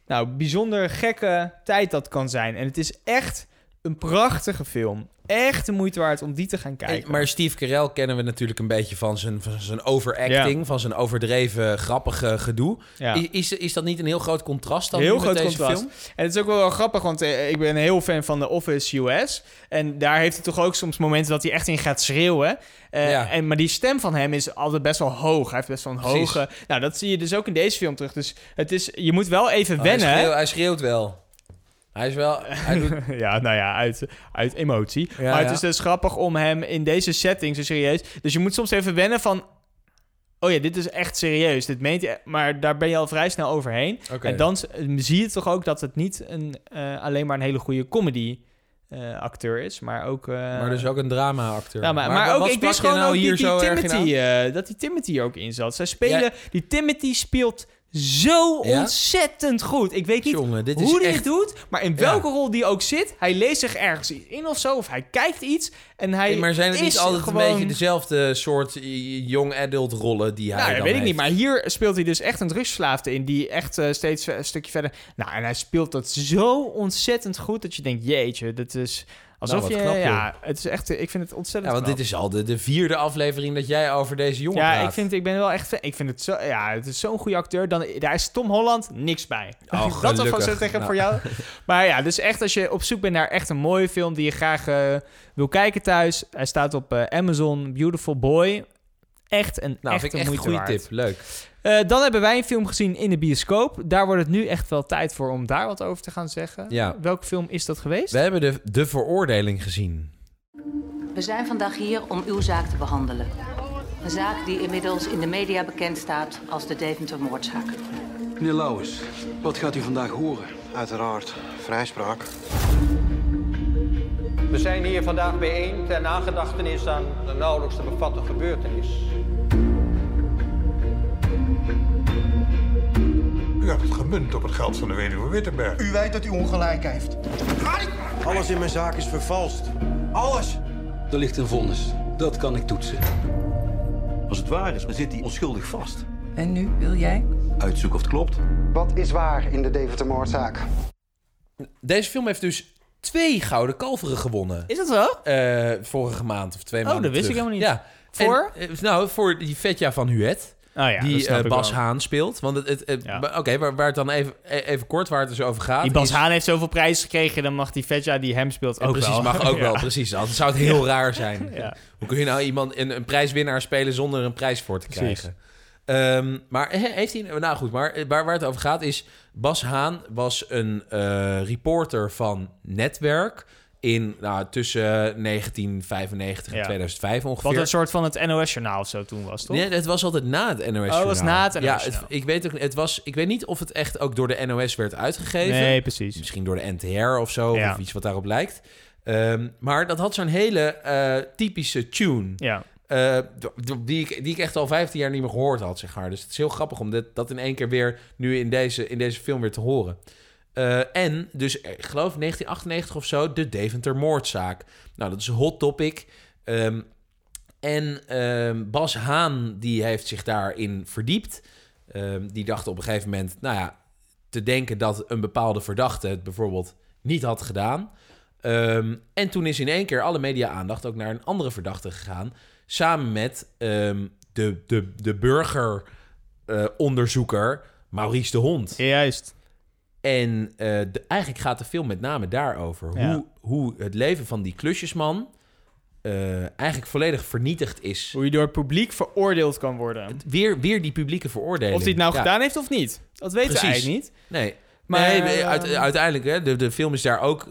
nou, bijzonder gekke tijd dat kan zijn. En het is echt een prachtige film. Echt de moeite waard om die te gaan kijken. En- maar Steve Carell kennen we natuurlijk een beetje van zijn, van zijn overacting, van zijn overdreven grappige gedoe. ja. I- Is, is dat niet een heel groot contrast dan Heel met groot deze contrast. film? En het is ook wel, wel grappig, want eh, ik ben een heel fan van The Office US. En daar heeft hij toch ook soms momenten dat hij echt in gaat schreeuwen. Eh, Ja. en, maar die stem van hem is altijd best wel hoog. Hij heeft best wel een Precies. hoge... Nou, dat zie je dus ook in deze film terug. Dus het is, je moet wel even Oh, hij, wennen. schreeuwt, hij schreeuwt wel. Hij is wel... Hij doet, ja, nou ja, uit, uit emotie. Ja, maar het ja. is dus grappig om hem in deze setting zo serieus... Dus je moet soms even wennen van... oh ja, dit is echt serieus. Dit meent je, maar daar ben je al vrij snel overheen. En dan zie je toch ook dat het niet een, eh, alleen maar een hele goede comedy eh, acteur is, maar ook... eh, maar dus ook een drama-acteur. ja, maar, maar, ook, ik wist gewoon nou ook hier die, die zo Timothy, eh, dat die Timothy ook in zat. Zij spelen, Ja. die Timothy speelt zo Ja? ontzettend goed. Ik weet niet Jongen, dit hoe hij echt... het doet, maar in Ja. welke rol die ook zit, hij leest zich ergens in of zo, of hij kijkt iets en hij Hey, maar zijn het niet altijd gewoon... een beetje dezelfde soort eh, young adult rollen die hij Nou, dat weet ik niet, maar hier speelt hij dus echt een drugsverslaafde in, die echt eh, steeds een stukje verder... Nou, en hij speelt dat zo ontzettend goed, dat je denkt, jeetje, dat is... Alsof Nou, je, knap, ja, het is echt, ik vind het ontzettend Ja, want knap. dit is al de, de vierde aflevering dat jij over deze jongen Ja, praat. ik vind, ik ben wel echt. Ik vind het zo, ja, het is zo'n goede acteur. Dan, daar is Tom Holland niks bij. Oh, dat was zo zeggen Nou. voor jou. Maar ja, dus echt als je op zoek bent naar echt een mooie film die je graag eh, wil kijken thuis. Hij staat op eh, Amazon, Beautiful Boy. Echt een, Nou, echt vind ik een echt een goede tip. Leuk. Eh, dan hebben wij een film gezien in de bioscoop. Daar wordt het nu echt wel tijd voor om daar wat over te gaan zeggen. Ja. Welke film is dat geweest? We hebben de, de veroordeling gezien. We zijn vandaag hier om uw zaak te behandelen. Een zaak die inmiddels in de media bekend staat als de Deventer-moordzaak. Meneer Lauwers, wat gaat u vandaag horen? Uiteraard, vrijspraak. We zijn hier vandaag bijeen ter nagedachtenis aan de nauwelijks te bevatten gebeurtenis. U hebt het gemunt op het geld van de weduwe Wittenberg. U weet dat u ongelijk heeft. Alles in mijn zaak is vervalst. Alles. Er ligt een vonnis. Dat kan ik toetsen. Als het waar is, dan zit hij onschuldig vast. En nu wil jij? Uitzoeken of het klopt. Wat is waar in de Deventer-moordzaak? Deze film heeft dus twee gouden kalveren gewonnen. Is dat wel? eh, vorige maand of twee Oh, maanden dat wist ik helemaal niet. Ja. Voor? En, eh, nou, voor die Vetja van Huet. Oh ja, die eh, Bas. Haan speelt. Want het, het, het- Ja. maar- Oké, waar, waar het dan even, e- even kort waar het dus over gaat. Die Bas is- Haan heeft zoveel prijzen gekregen, dan mag die Vetja die hem speelt ook precies, wel. mag ook wel, precies. Anders zou het heel raar zijn. Hoe kun je nou iemand een, een prijswinnaar spelen zonder er een prijs voor te Precies. krijgen? Ehm, maar he- heeft hij... Nou goed, maar waar, waar het over gaat is... Bas Haan was een eh, reporter van Netwerk... in nou, tussen 1995 en Ja. 2005 ongeveer. Wat een soort van het NOS-journaal of zo toen was, toch? Nee, het was altijd na het NOS. Oh, was na het Ja, NOS het, journaal. ik weet ook, het was. Ik weet niet of het echt ook door de NOS werd uitgegeven. Nee, precies. Misschien door de NTR of zo, Ja. of iets wat daarop lijkt. Ehm, maar dat had zo'n hele eh, typische tune. Ja. d- die, ik, die ik echt al 15 jaar niet meer gehoord had, zeg maar. Dus het is heel grappig om dit, dat in één keer weer nu in deze, in deze film weer te horen. Eh, en dus, eh, ik geloof 1998 of zo, de Deventer moordzaak. Nou, dat is een hot topic. Ehm, en ehm, Bas Haan, die heeft zich daarin verdiept. Ehm, die dacht op een gegeven moment, nou ja, te denken dat een bepaalde verdachte het bijvoorbeeld niet had gedaan. En toen is in één keer alle media-aandacht ook naar een andere verdachte gegaan. Samen met de, de, de burgeronderzoeker Maurice de Hond. Juist. En eh, de- eigenlijk gaat de film met name daarover. Ja. Hoe, hoe het leven van die klusjesman eh, eigenlijk volledig vernietigd is. Hoe je door het publiek veroordeeld kan worden. Weer, weer die publieke veroordeling. Of hij het nou Ja, gedaan heeft of niet. Dat weten we Precies. eigenlijk niet. Nee. Maar, nee, eh, uit- uiteindelijk, hè, de, de film is daar ook...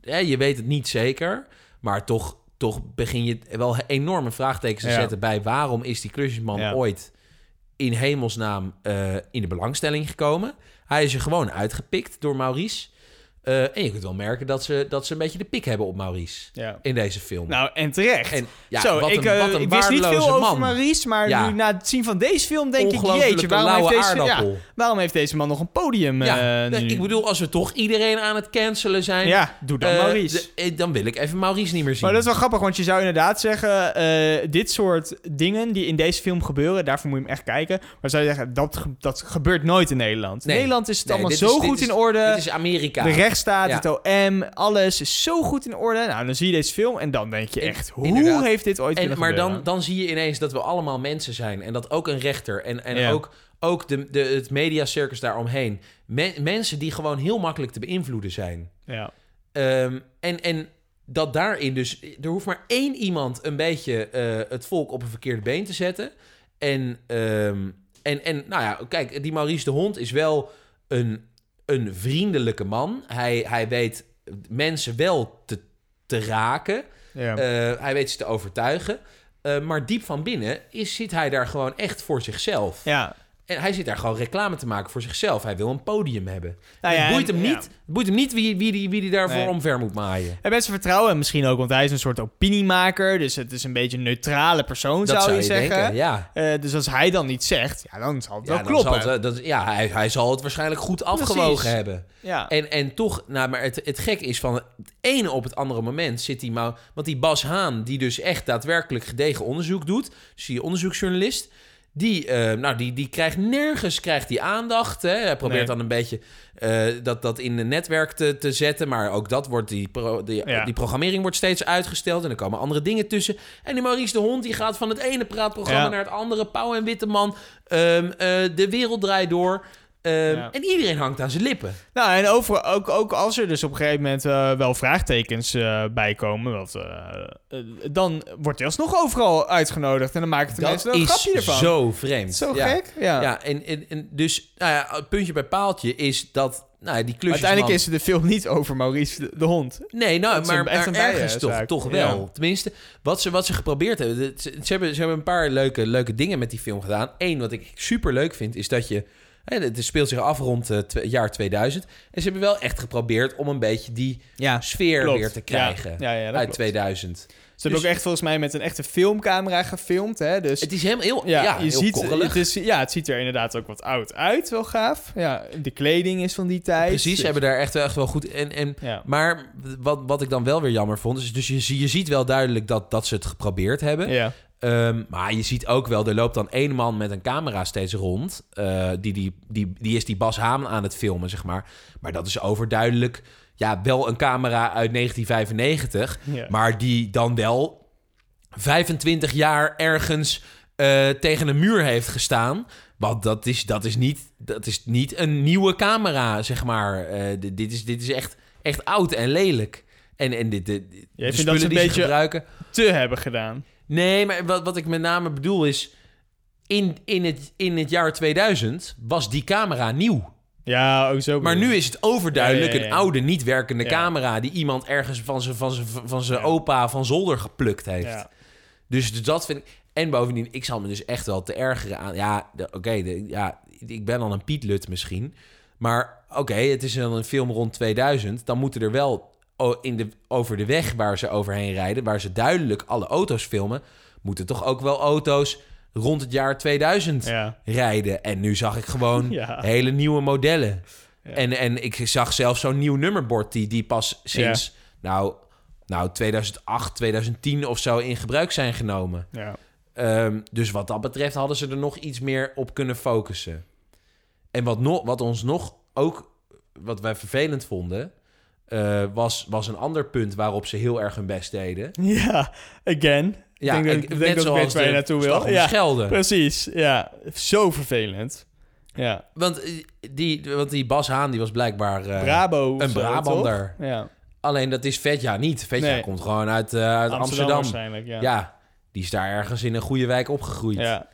Hè, je weet het niet zeker, maar toch, toch begin je wel enorme vraagtekens te Ja. zetten... bij waarom is die klusjesman ooit in hemelsnaam eh, in de belangstelling gekomen. Hij is er gewoon uitgepikt door Maurice. Eh, en je kunt wel merken dat ze, dat ze een beetje de pik hebben op Maurice Ja. in deze film. Nou, en terecht. En ja, Zo, wat ik, een, eh, wat een ik wist niet veel waardeloze over man. Maurice, maar Ja. nu na het zien van deze film denk ik, jeetje, waarom heeft, deze, ja, waarom heeft deze man nog een podium nee, nu? ik bedoel, als we toch iedereen aan het cancelen zijn... Ja, doe dan Maurice. de- dan wil ik even Maurice niet meer zien. Maar dat is wel grappig, want je zou inderdaad zeggen... dit soort dingen die in deze film gebeuren... daarvoor moet je hem echt kijken. Maar zou je zeggen, dat, dat gebeurt nooit in Nederland. Nee. Nederland is het Nee, allemaal zo is- goed is- in orde. Dit is Amerika. De rechtsstaat, Ja. het OM, alles is zo goed in orde. Nou, dan zie je deze film en dan denk je echt... hoe inderdaad. heeft dit ooit En, kunnen maar dan, gebeuren? dan zie je ineens dat we allemaal mensen zijn. En dat ook een rechter en, en ook, ook de, de, het mediacircus daaromheen. Me- mensen die gewoon heel makkelijk te beïnvloeden zijn. Ja. Ehm, en, en dat daarin dus... Er hoeft maar één iemand een beetje eh, het volk op een verkeerde been te zetten. En, ehm, en, en nou ja, kijk, die Maurice de Hond is wel een, een vriendelijke man. Hij, hij weet mensen wel te, te raken. Ja. Eh, hij weet ze te overtuigen. Eh, maar diep van binnen is, zit hij daar gewoon echt voor zichzelf. Ja. En hij zit daar gewoon reclame te maken voor zichzelf. Hij wil een podium hebben. Nou ja, het boeit hem niet, het boeit hem niet wie, wie, die, wie die daarvoor Nee. omver moet maaien. En mensen vertrouwen hem misschien ook, want hij is een soort opiniemaker. Dus het is een beetje een neutrale persoon, Dat zou, je zou je zeggen. denken, ja. Eh, dus als hij dan niet zegt, ja, dan zal het Ja, wel kloppen. zal het, dat, ja hij, hij zal het waarschijnlijk goed afgewogen Precies. hebben. Ja. En, en toch, nou, maar het, het gek is van het ene op het andere moment zit die. Want die Bas Haan, die dus echt daadwerkelijk gedegen onderzoek doet, dus die onderzoeksjournalist, die, eh, nou, die, die krijgt nergens krijgt die aandacht. Hè. Hij probeert Nee. dan een beetje eh, dat, dat in een netwerk te, te zetten, maar ook dat wordt, die, pro, die, Ja. die programmering wordt steeds uitgesteld en er komen andere dingen tussen. En die Maurice de Hond, die gaat van het ene praatprogramma Ja. naar het andere. Pauw en Witteman, ehm, eh, de wereld draait door. Ehm, Ja. En iedereen hangt aan zijn lippen. Nou, en over, ook, ook als er dus op een gegeven moment eh, wel vraagtekens eh bij komen, want, eh, dan wordt hij alsnog overal uitgenodigd. En dan maken de mensen er een is grapje ervan. zo vreemd. Zo ja. gek? Ja. Ja, en, en, en dus, nou ja, het puntje bij paaltje is dat, nou ja, die klusjes. Uiteindelijk is de film niet over Maurice de, de hond. Nee, nou, maar, maar een ergens toch, toch wel. Ja. Tenminste, wat ze, wat ze geprobeerd hebben. Ze, ze, hebben. ze hebben een paar leuke, leuke dingen met die film gedaan. Eén, wat ik super leuk vind, is dat je... Het speelt zich af rond het jaar 2000. En ze hebben wel echt geprobeerd om een beetje die Ja, sfeer klopt. weer te krijgen Ja, uit klopt. 2000. Ze hebben ook echt volgens mij met een echte filmcamera gefilmd. Hè? Dus Het is helemaal heel, ja, ja, je heel ziet, korrelig. het is, ja, het ziet er inderdaad ook wat oud uit. Wel gaaf. Ja, de kleding is van die tijd. Precies, ze Dus- hebben daar echt, echt wel goed... En, en, Ja. Maar wat, wat ik dan wel weer jammer vond... is dus je, je ziet wel duidelijk dat, dat ze het geprobeerd hebben. Ja. Ehm, maar je ziet ook wel, er loopt dan één man met een camera steeds rond. Eh, die, die, die, die is die Bas Haan aan het filmen, zeg maar. Maar dat is overduidelijk, ja, wel een camera uit 1995. Ja. Maar die dan wel 25 jaar ergens eh, tegen een muur heeft gestaan. Want dat is, dat is, niet, dat is niet een nieuwe camera, zeg maar. Eh, dit, is, dit is echt, echt oud en lelijk. En, en dit, de vindt spullen dat ze een die ze beetje gebruiken... te hebben gedaan. Nee, maar wat, wat ik met name bedoel is... In, in, het, in het jaar 2000 was die camera nieuw. Ja, ook zo. Maar nu is het overduidelijk Ja, ja, ja. een oude, niet werkende camera... die iemand ergens van zijn, van zijn, van zijn opa van zolder geplukt heeft. Ja. Dus, dus dat vind ik... En bovendien, ik zal me dus echt wel te ergeren aan... Ja, oké, ja, ik ben dan een Pietlut misschien. Maar oké, het is dan een film rond 2000. Dan moeten er wel in de, over de weg waar ze overheen rijden... waar ze duidelijk alle auto's filmen... moeten toch ook wel auto's rond het jaar 2000 Ja. rijden. En nu zag ik gewoon Ja. hele nieuwe modellen. Ja. En, en ik zag zelfs zo'n nieuw nummerbord... die, die pas sinds... Nou, nou, 2008, 2010 of zo in gebruik zijn genomen. Ja. Ehm, dus wat dat betreft hadden ze er nog iets meer op kunnen focussen. En wat, nog, wat ons nog ook, wat wij vervelend vonden, eh, was, was een ander punt waarop ze heel erg hun best deden. Ja, again. Ja, ik denk, dat, net denk dat ik zoals weet waar je de naartoe wil. Ja, Schelde. precies. Ja, zo vervelend. Ja. Want eh, die, want die Bas Haan die was blijkbaar Brabo. of een Brabander. toch? Ja. Alleen dat is Vetja niet. Vetja Nee. komt gewoon uit, uit Amsterdam Amsterdam. waarschijnlijk, ja. ja, die is daar ergens in een goede wijk opgegroeid. Ja.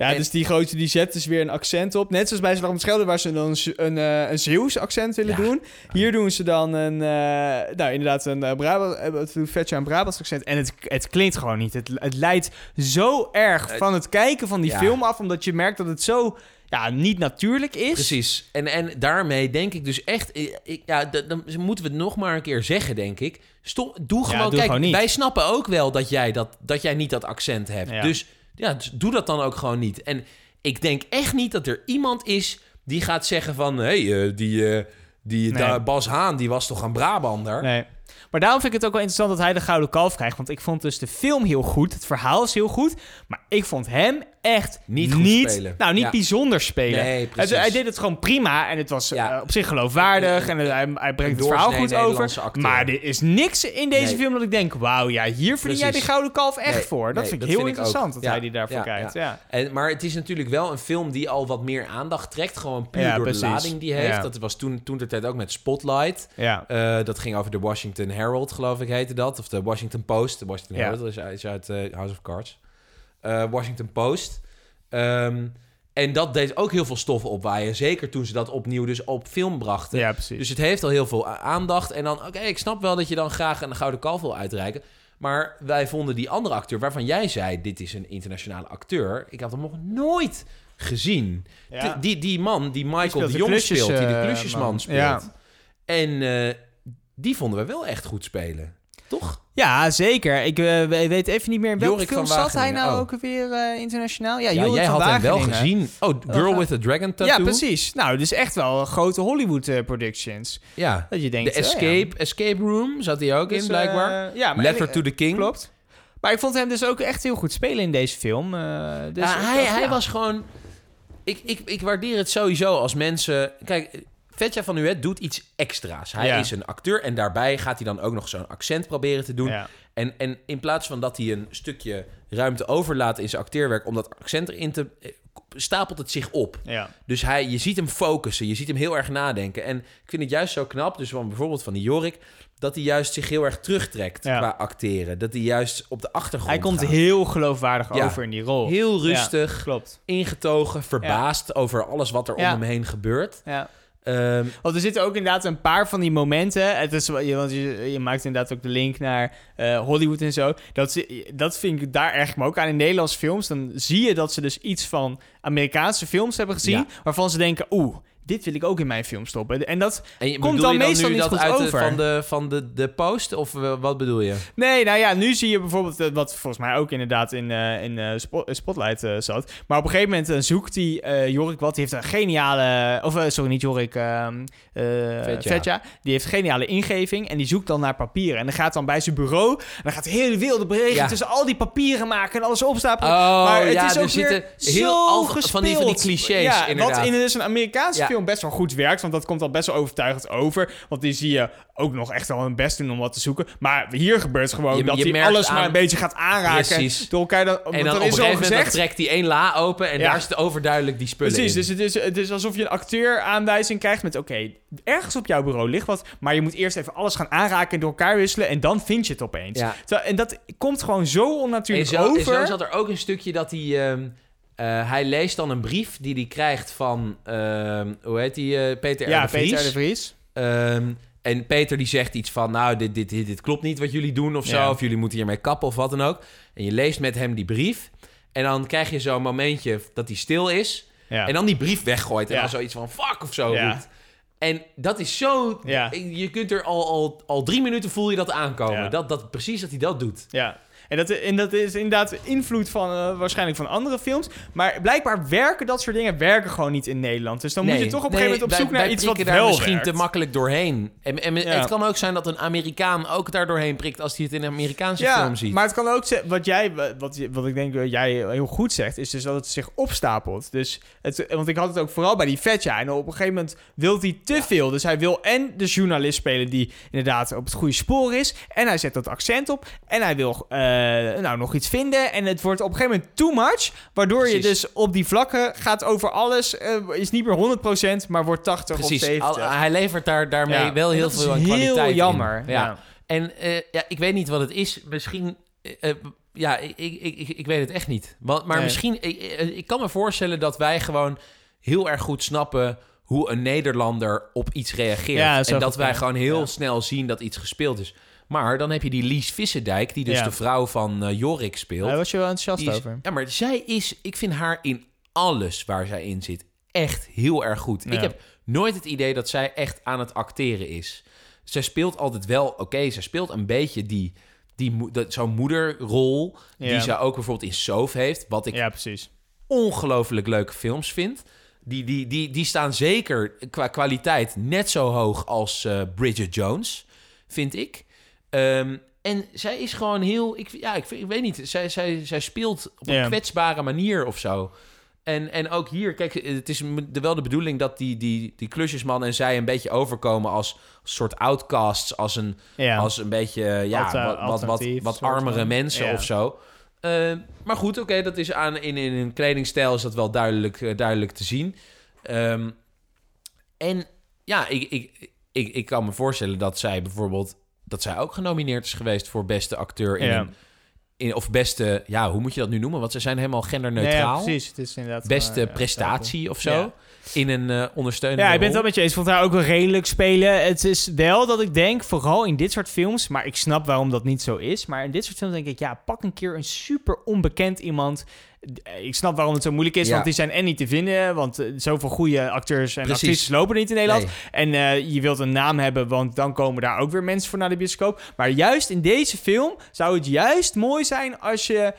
Ja, En- dus die grote die zet dus weer een accent op. Net zoals bij Slag om het Schelde, waar ze dan een, een, eh, een Zeeuws accent willen Ja. doen. Hier doen ze dan een, eh, nou inderdaad, een uh, Brabant, een Brabants accent. En het, het klinkt gewoon niet. Het, het leidt zo erg van het kijken van die ja. film af, omdat je merkt dat het zo ja, niet natuurlijk is. Precies. En, en daarmee denk ik dus echt... Ik, ja, dan moeten we het nog maar een keer zeggen, denk ik. Stop, doe gewoon... doe kijk, gewoon niet. wij snappen ook wel dat jij, dat, dat jij niet dat accent hebt. Ja. Dus ja, dus doe dat dan ook gewoon niet. En ik denk echt niet dat er iemand is die gaat zeggen van... Hé, hey, eh, die, eh, die Nee. da- Bas Haan, die was toch een Brabander? Nee. Maar daarom vind ik het ook wel interessant dat hij de Gouden Kalf krijgt. Want ik vond dus de film heel goed. Het verhaal is heel goed. Maar ik vond hem echt Niet goed spelen. Nou, niet Ja. bijzonder spelen. Nee, hij, deed het gewoon prima. En het was Ja. eh, op zich geloofwaardig. En hij, hij brengt het verhaal goed over. Acteur. Maar er is niks in deze Nee. film dat ik denk... Wauw, ja, hier verdien jij die. Gouden Kalf echt Nee, voor. Dat vind ik dat heel vind interessant dat hij die daarvoor kijkt. ja. En, maar het is natuurlijk wel een film die al wat meer aandacht trekt. Gewoon puur door precies. de lading die heeft. Dat was toen, toen de tijd ook met Spotlight. Eh, dat ging over de Washington Herald, geloof ik heette dat. Of de Washington Post. De Washington. Herald is uit, eh, House of Cards. Eh, Washington Post. Ehm, en dat deed ook heel veel stof opwaaien. Zeker toen ze dat opnieuw dus op film brachten. ja, precies. Dus het heeft al heel veel aandacht. En dan, oké, ik snap wel dat je dan graag een gouden kalf wil uitreiken. Maar wij vonden die andere acteur, waarvan jij zei: dit is een internationale acteur. Ik had hem nog nooit gezien. Ja. Die, die man, die Michael de Jong klusjes, speelt, die de eh, klusjesman man. speelt. Ja. En eh, die vonden we wel echt goed spelen. Toch? Ja, zeker. Ik eh, we- weet even niet meer in welke Jorik film zat hij nou oh. ook weer eh, internationaal. Ja, Ja, jij had hem wel gezien. Oh, Girl Oh, with a Dragon Tattoo. Ja, precies. Nou, dus echt wel grote Hollywood eh, productions. Ja. Dat je denkt... De oh ja. Escape, Escape Room zat hij ook Dus, in, blijkbaar. eh, ja, maar Letter en- to the King. Klopt. Maar ik vond hem dus ook echt heel goed spelen in deze film. eh, dus ja, hij, dacht, hij was gewoon... Ik, ik, ik waardeer het sowieso als mensen... Kijk, Vetja van Nuet doet iets extra's. Hij Ja. is een acteur en daarbij gaat hij dan ook nog zo'n accent proberen te doen. Ja. En, en in plaats van dat hij een stukje ruimte overlaat in zijn acteerwerk... om dat accent erin te... eh, stapelt het zich op. Ja. Dus hij, je ziet hem focussen, je ziet hem heel erg nadenken. En ik vind het juist zo knap, dus van bijvoorbeeld van die Jorik... dat hij juist zich heel erg terugtrekt Ja. qua acteren. Dat hij juist op de achtergrond Hij komt gaat. heel geloofwaardig Ja. over in die rol. Heel rustig, Klopt. ingetogen, verbaasd over alles wat er om hem heen gebeurt. Ja. Ehm, Want er zitten ook inderdaad een paar van die momenten. Het is, je- want je, je maakt inderdaad ook de link naar eh, Hollywood en zo. Dat, dat vind ik daar erg me ook aan in Nederlandse films. Dan zie je dat ze dus iets van Amerikaanse films hebben gezien. Ja. Waarvan ze denken, oeh, dit wil ik ook in mijn film stoppen. En dat en je- komt dan je dan meestal nu niet dat goed uit de- over. van, de, van de, de post? Of eh, wat bedoel je? Nee, nou ja, nu zie je bijvoorbeeld, eh, wat volgens mij ook inderdaad in, eh, in Spo- Spotlight zat. Maar op een gegeven moment zoekt die eh, Jorik wat. Die heeft een geniale, of sorry, niet Jorik, ehm Vetja. Vetja. Die heeft een geniale ingeving en die zoekt dan naar papieren. En dan gaat dan bij zijn bureau, en dan gaat de hele wilde beweging Ja. tussen al die papieren maken en alles opstapelen. Oh, maar het ja, is er ook zitten weer heel zo al- gespeeld. van die- van die clichés, ja, inderdaad. Wat in dus een Amerikaanse Ja. film best wel goed werkt, want dat komt al best wel overtuigend over. Want die zie je ook nog echt wel hun best doen om wat te zoeken. Maar hier gebeurt gewoon Je- dat je hij alles aan- maar een beetje gaat aanraken. Precies. Door elkaar dan, En dan op er een is al gegeven moment dan trekt hij één la open... en Ja. daar zit overduidelijk die spullen Precies, in. dus het is, het is alsof je een acteur aanwijzing krijgt met... oké, ergens op jouw bureau ligt wat... maar je moet eerst even alles gaan aanraken en door elkaar wisselen... en dan vind je het opeens. Ja. En dat komt gewoon zo En onnatuurlijk zo, en over. zo zat er ook een stukje dat hij... ehm, eh, hij leest dan een brief die hij krijgt van... ehm, hoe heet die? eh, Peter R. ja, de Vries. Peter R. de Vries. Ehm, en Peter die zegt iets van... nou, dit, dit, dit, dit klopt niet wat jullie doen of zo... Ja. of jullie moeten hiermee kappen of wat dan ook. En je leest met hem die brief... en dan krijg je zo'n momentje dat hij stil is... Ja. en dan die brief weggooit en dan zoiets van fuck of zo roept. En dat is zo... Ja. Je kunt er al, al, al drie minuten voel je dat aankomen. Dat, dat, precies dat hij dat doet. Ja. En dat, en dat is inderdaad invloed van eh, waarschijnlijk van andere films. Maar blijkbaar werken dat soort dingen werken gewoon niet in Nederland. Dus dan moet je toch op een gegeven moment op wij- zoek naar wij iets wat daar wel misschien werkt. te makkelijk doorheen. En, en Ja. het kan ook zijn dat een Amerikaan ook daar doorheen prikt als hij het in een Amerikaanse Ja, film ziet. maar het kan ook zijn, wat jij, wat, wat ik denk dat jij heel goed zegt, is dus dat het zich opstapelt. Dus het, want ik had het ook vooral bij die Vetja. En op een gegeven moment wil hij te veel. Dus hij wil en de journalist spelen die inderdaad op het goede spoor is. En hij zet dat accent op. En hij wil eh, nou nog iets vinden. En het wordt op een gegeven moment too much. Waardoor je dus op die vlakken gaat over alles. eh, is niet meer 100%, maar wordt 80 Precies, of 70. al- hij levert daar, daarmee Ja, wel heel veel aan heel kwaliteit in. jammer, Ja. ja. En eh, ja, ik weet niet wat het is. Misschien... eh, eh, ja, ik, ik, ik, ik weet het echt niet. Want, maar Nee. misschien... Ik, eh, ik kan me voorstellen dat wij gewoon heel erg goed snappen... hoe een Nederlander op iets reageert. Ja, en dat wij gewoon heel Ja. snel zien dat iets gespeeld is. Maar dan heb je die Lies Vissendijk... die dus Ja. de vrouw van eh, Jorik speelt. Daar was je wel enthousiast is- over. Ja, maar zij is... Ik vind haar in alles waar zij in zit echt heel erg goed. Ja. Ik heb nooit het idee dat zij echt aan het acteren is. Zij speelt altijd wel... Oké, zij speelt een beetje die... die dat- Zo'n moederrol... die zij ook bijvoorbeeld in Soof heeft... wat ik Ja, precies. ongelooflijk leuke films vind. Die, die, die, die staan zeker qua kwaliteit net zo hoog als eh, Bridget Jones, vind ik. Ehm, en zij is gewoon heel... Ik, ja, ik, weet niet. Zij, zij, zij speelt op een kwetsbare manier of zo. En, en ook hier, kijk, het is wel de bedoeling dat die, die, die klusjesman en zij een beetje overkomen als soort outcasts, als een, Ja. als een beetje, eh, ja, wat, wat, wat, wat armere van. mensen Ja. of zo. Eh, maar goed, oké, dat is aan, in, in hun kledingstijl is dat wel duidelijk, eh, duidelijk te zien. Ehm, en ja, ik, ik, ik, ik kan me voorstellen dat zij bijvoorbeeld... dat zij ook genomineerd is geweest voor beste acteur in, Ja. een, in of beste... Ja, hoe moet je dat nu noemen? Want ze zijn helemaal genderneutraal. Nee, ja, precies. Het is inderdaad Beste eh, prestatie of zo. In een eh ondersteunende Ja, ik ben het wel met je eens. Ik vond haar ook wel redelijk spelen. Het is wel dat ik denk, vooral in dit soort films... maar ik snap waarom dat niet zo is... maar in dit soort films denk ik... ja, pak een keer een super onbekend iemand... Ik snap waarom het zo moeilijk is, Ja. want die zijn en niet te vinden. Want eh, zoveel goede acteurs en Precies. actrices lopen niet in Nederland. Nee. En eh, je wilt een naam hebben, want dan komen daar ook weer mensen voor naar de bioscoop. Maar juist in deze film zou het juist mooi zijn als je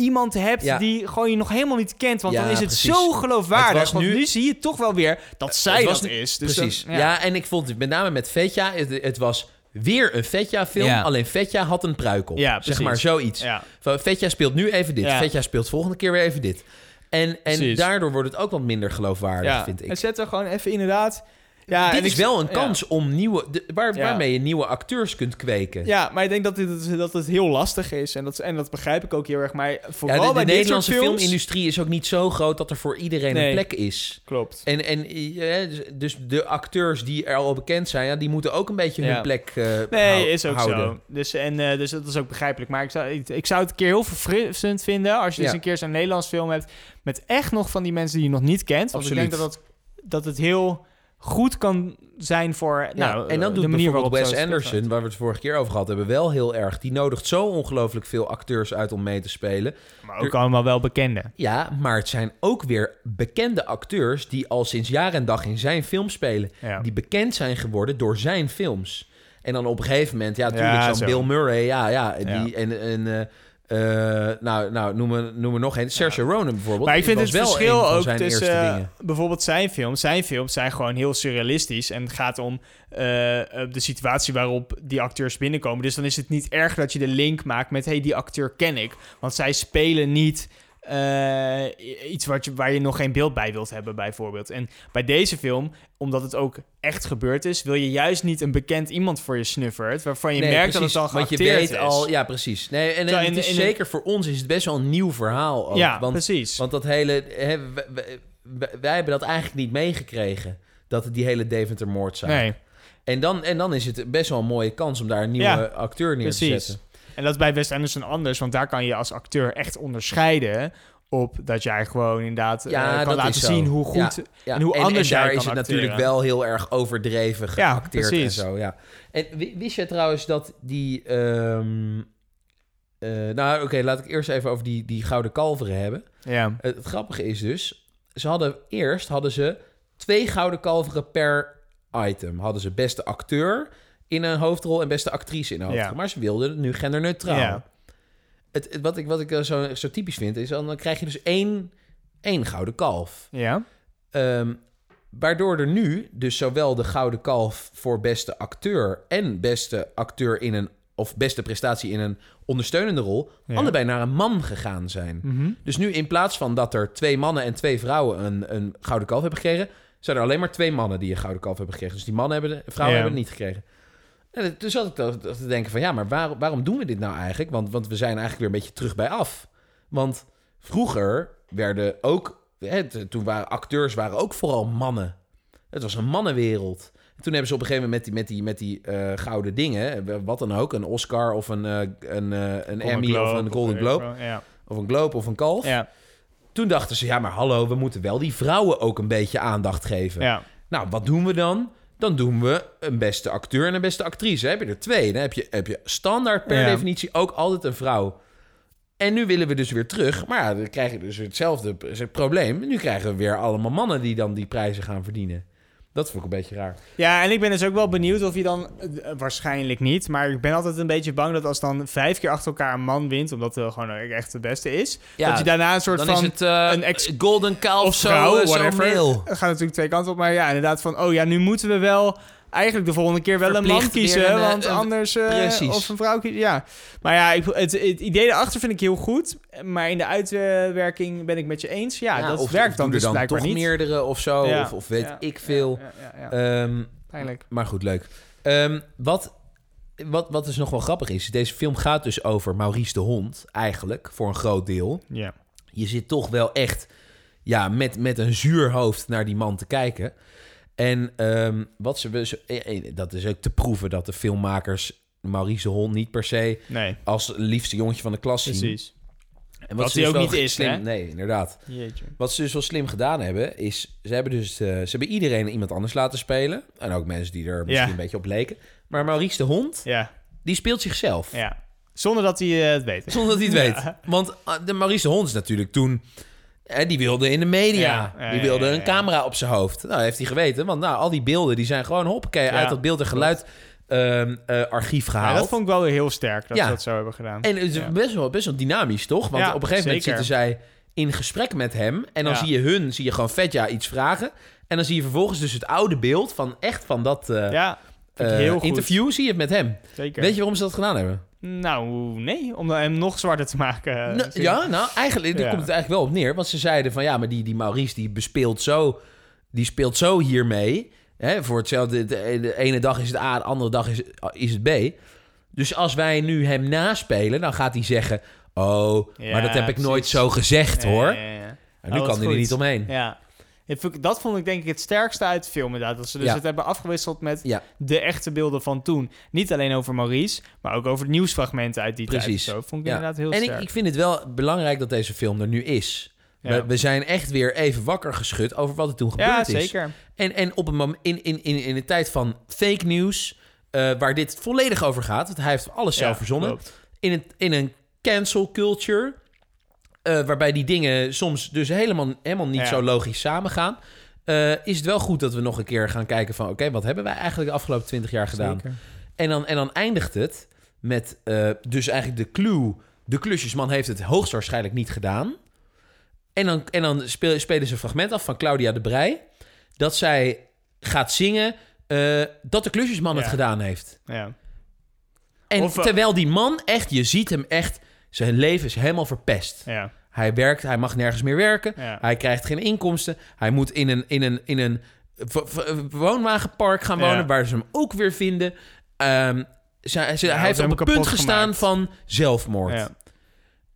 iemand hebt Ja. die gewoon je nog helemaal niet kent. Want Ja, dan is het precies. zo geloofwaardig. Het was want nu- nu zie je toch wel weer dat zij Het was dat nu- is. Dus Precies. dan- ja. en ik vond het met name met Vetja, het, het was weer een Vetja-film. Ja. Alleen Vetja had een pruik op. Ja, zeg maar zoiets. Ja. Van, Vetja speelt nu even dit. Ja. Vetja speelt volgende keer weer even dit. En, en Precies. daardoor wordt het ook wat minder geloofwaardig, ja. vind ik. En zet er gewoon even inderdaad... Ja, dit is wel een kans om nieuwe... de- waar, waarmee je nieuwe acteurs kunt kweken. Ja, maar ik denk dat, dit, dat het heel lastig is. En dat, en dat begrijp ik ook heel erg. Maar vooral de, de bij dit Nederlandse films... filmindustrie is ook niet zo groot dat er voor iedereen Nee. een plek is. Klopt. En, en eh, dus- dus de acteurs die er al bekend zijn, ja, die moeten ook een beetje hun plek eh, Nee, hou- is ook houden. zo. Dus, en, eh, dus dat is ook begrijpelijk. Maar ik zou, ik, ik zou het een keer heel verfrissend vinden... als je dus Ja. een keer zo'n Nederlands film hebt... met echt nog van die mensen die je nog niet kent. Want Absoluut. ik denk dat het, dat het heel goed kan zijn voor... Ja, nou, en dan de doet manier bijvoorbeeld waarop Wes Anderson, waar we het vorige keer over gehad hebben, wel heel erg. Die nodigt zo ongelooflijk veel acteurs uit om mee te spelen. Maar ook allemaal wel bekende. Ja, maar het zijn ook weer bekende acteurs die al sinds jaar en dag in zijn film spelen. Ja. Die bekend zijn geworden door zijn films. En dan op een gegeven moment, ja, natuurlijk Ja, zo'n zo. Bill Murray, ja, ja. Die, en, en eh, eh, nou, nou noem, er, noem er nog een. Saoirse Ronan bijvoorbeeld. Maar ik vind het verschil ook tussen eh, bijvoorbeeld zijn films. Zijn films zijn gewoon heel surrealistisch. En het gaat om eh, de situatie waarop die acteurs binnenkomen. Dus dan is het niet erg dat je de link maakt met... hey, die acteur ken ik. Want zij spelen niet... eh, iets wat je, waar je nog geen beeld bij wilt hebben, bijvoorbeeld. En bij deze film, omdat het ook echt gebeurd is, wil je juist niet een bekend iemand voor je snuffert, waarvan je Nee, merkt dat het dan Want je geacteerd weet is. al, ja, precies. Nee, en, het is zeker voor ons is het best wel een nieuw verhaal. Ook, ja, want, precies. Want dat hele. Hè, wij, wij- wij- wij hebben dat eigenlijk niet meegekregen. Dat het die hele Deventer-moord zijn. nee, En, dan, en dan is het best wel een mooie kans om daar een nieuwe Ja, acteur neer te precies. zetten. En dat is bij Wes Anderson anders, want daar kan je als acteur echt onderscheiden op dat jij gewoon inderdaad eh, kan laten zien hoe goed Ja, Ja, en hoe anders en daar jij is kan het natuurlijk wel heel erg overdreven geacteerd en zo. Ja. En wi- wist je trouwens dat die... ehm, eh, nou, oké, laat ik eerst even over die, die gouden kalveren hebben. Ja, Het, het grappige is dus, ze hadden eerst hadden ze twee gouden kalveren per item. Hadden ze beste acteur in een hoofdrol en beste actrice in een hoofdrol. Ja. Maar ze wilden het nu genderneutraal. Ja. Het, het- wat ik, wat ik eh, zo, zo typisch vind, is dan, dan krijg je dus één, één gouden kalf. ja, Ehm, waardoor er nu dus zowel de gouden kalf voor beste acteur en beste acteur in een of beste prestatie in een ondersteunende rol, Ja. allebei naar een man gegaan zijn. Mhm. Dus nu in plaats van dat er twee mannen en twee vrouwen een, een gouden kalf hebben gekregen, zijn er alleen maar twee mannen die een gouden kalf hebben gekregen. Dus die mannen hebben de vrouwen Ja. hebben het niet gekregen. En toen zat ik toch te denken van ja, maar waar- waarom doen we dit nou eigenlijk? Want, want we zijn eigenlijk weer een beetje terug bij af. Want vroeger werden ook, hè, toen waren acteurs waren ook vooral mannen. Het was een mannenwereld. En toen hebben ze op een gegeven moment met die, met die, met die eh, gouden dingen, eh, wat dan ook, een Oscar of een, eh, een, een Emmy Globe of een Golden ik Globe. Ja. of een Globe of een Kalf. Ja. Toen dachten ze, ja, maar hallo, we moeten wel die vrouwen ook een beetje aandacht geven. ja. Nou, wat doen we dan? Dan doen we een beste acteur en een beste actrice. Heb je er twee, dan heb je, heb je standaard per Ja. definitie ook altijd een vrouw. En nu willen we dus weer terug. Maar ja, dan krijg je dus hetzelfde probleem. Nu krijgen we weer allemaal mannen die dan die prijzen gaan verdienen. Dat vond ik een beetje raar. Ja, en ik ben dus ook wel benieuwd of je dan... eh, waarschijnlijk niet, maar ik ben altijd een beetje bang dat als dan vijf keer achter elkaar een man wint... omdat hij gewoon echt de beste is... Ja, dat je daarna een soort Dan van... is het eh, een ex- Golden Kalf of zo, vrouw, eh, zo whatever. gaat natuurlijk twee kanten op, maar ja, inderdaad van... oh ja, nu moeten we wel eigenlijk de volgende keer wel een man kiezen... een, eh, want een- anders... eh. Of een vrouw kiezen, ja. Maar ja, ik, het, het idee erachter vind ik heel goed... maar in de uitwerking ben ik met je eens. Ja, Ja, dat of- werkt of dan dus dan blijkbaar toch niet. meerdere of zo. Ja. Of, of weet Ja, ik veel. Ehm, Pijnlijk. Maar goed, leuk. Ehm, wat, wat, wat dus nog wel grappig is, deze film gaat dus over Maurice de Hond, eigenlijk, voor een groot deel. Ja. Je zit toch wel echt ja, met, met een zuur hoofd naar die man te kijken. En ehm, wat ze, ze- eh, eh, dat is ook te proeven dat de filmmakers Maurice de Hond niet per se Nee, als liefste jongetje van de klas zien. precies. En Wat ze hij dus ook niet is, slim, hè? Nee, inderdaad. Jeetje. Wat ze dus wel slim gedaan hebben, is... Ze hebben dus eh, ze hebben iedereen iemand anders laten spelen. En ook mensen die er misschien Ja. een beetje op leken. Maar Maurice de Hond, Ja, die speelt zichzelf. ja. Zonder dat hij het weet. Zonder dat hij het weet. Want de Maurice de Hond is natuurlijk toen... die wilde in de media. Ja, ja, die ja, wilde ja, een ja. camera op zijn hoofd. Nou, heeft hij geweten. Want nou, al die beelden die zijn gewoon hoppakee Ja, uit dat beeld- en geluid ehm, eh, archief Ja, gehaald. dat vond ik wel weer heel sterk dat Ja. ze dat zo hebben gedaan. En het is Ja. best, wel, best wel dynamisch, toch? Want Ja, op een gegeven moment zeker. zitten zij in gesprek met hem. En dan Ja. zie je hun, zie je gewoon Vetja iets vragen. En dan zie je vervolgens dus het oude beeld van echt van dat eh, ja, heel goed. interview zie je het met hem. Zeker. Weet je waarom ze dat gedaan hebben? Nou, nee. Om hem nog zwarter te maken. eh, Nou, ja, nou, eigenlijk daar Ja. komt het eigenlijk wel op neer. Want ze zeiden van ja, maar die, die Maurice die bespeelt zo, die speelt zo hiermee. Hè, voor hetzelfde, de, de ene dag is het A, de andere dag is, is het B. Dus als wij nu hem naspelen, dan gaat hij zeggen... Oh, Ja, maar dat heb ik nooit zo gezegd, hoor. En nu Oh, kan hij er niet omheen. Ja. Dat vond ik- ik denk ik het sterkste uit de film inderdaad. Dat ze dus Ja. het hebben afgewisseld met Ja. de echte beelden van toen. Niet alleen over Maurice, maar ook over de nieuwsfragmenten uit die Precies. tijd. Zo vond ik Ja. inderdaad heel en ik, sterk. ik vind het wel belangrijk dat deze film er nu is. Ja. We, we zijn echt weer even wakker geschud over wat er toen gebeurd ja, is. zeker. En, en op een in, in, in, in een tijd van fake news, eh, waar dit volledig over gaat, want hij heeft alles zelf Ja, verzonnen. klopt. In een, in een cancel culture, eh, waarbij die dingen soms dus helemaal, helemaal niet Ja. zo logisch samengaan. eh, is het wel goed dat we nog een keer gaan kijken van... oké, wat hebben wij eigenlijk de afgelopen twintig jaar gedaan? Zeker. En dan, en dan eindigt het met eh, dus eigenlijk de clue... de klusjesman heeft het hoogstwaarschijnlijk niet gedaan. En dan, en dan speel, spelen ze een fragment af van Claudia de Brij... dat zij gaat zingen dat de klusjesman het gedaan heeft. Ja. En Of, terwijl die man echt, je ziet hem echt... zijn leven is helemaal verpest. Ja. Hij werkt, hij mag nergens meer werken. Ja. Hij krijgt geen inkomsten. Hij moet in een, in een, in een woonwagenpark gaan wonen, Ja. waar ze hem ook weer vinden. Ehm, ze, ze- Ja, hij heeft op het punt gestaan gemaakt. van zelfmoord. Ja.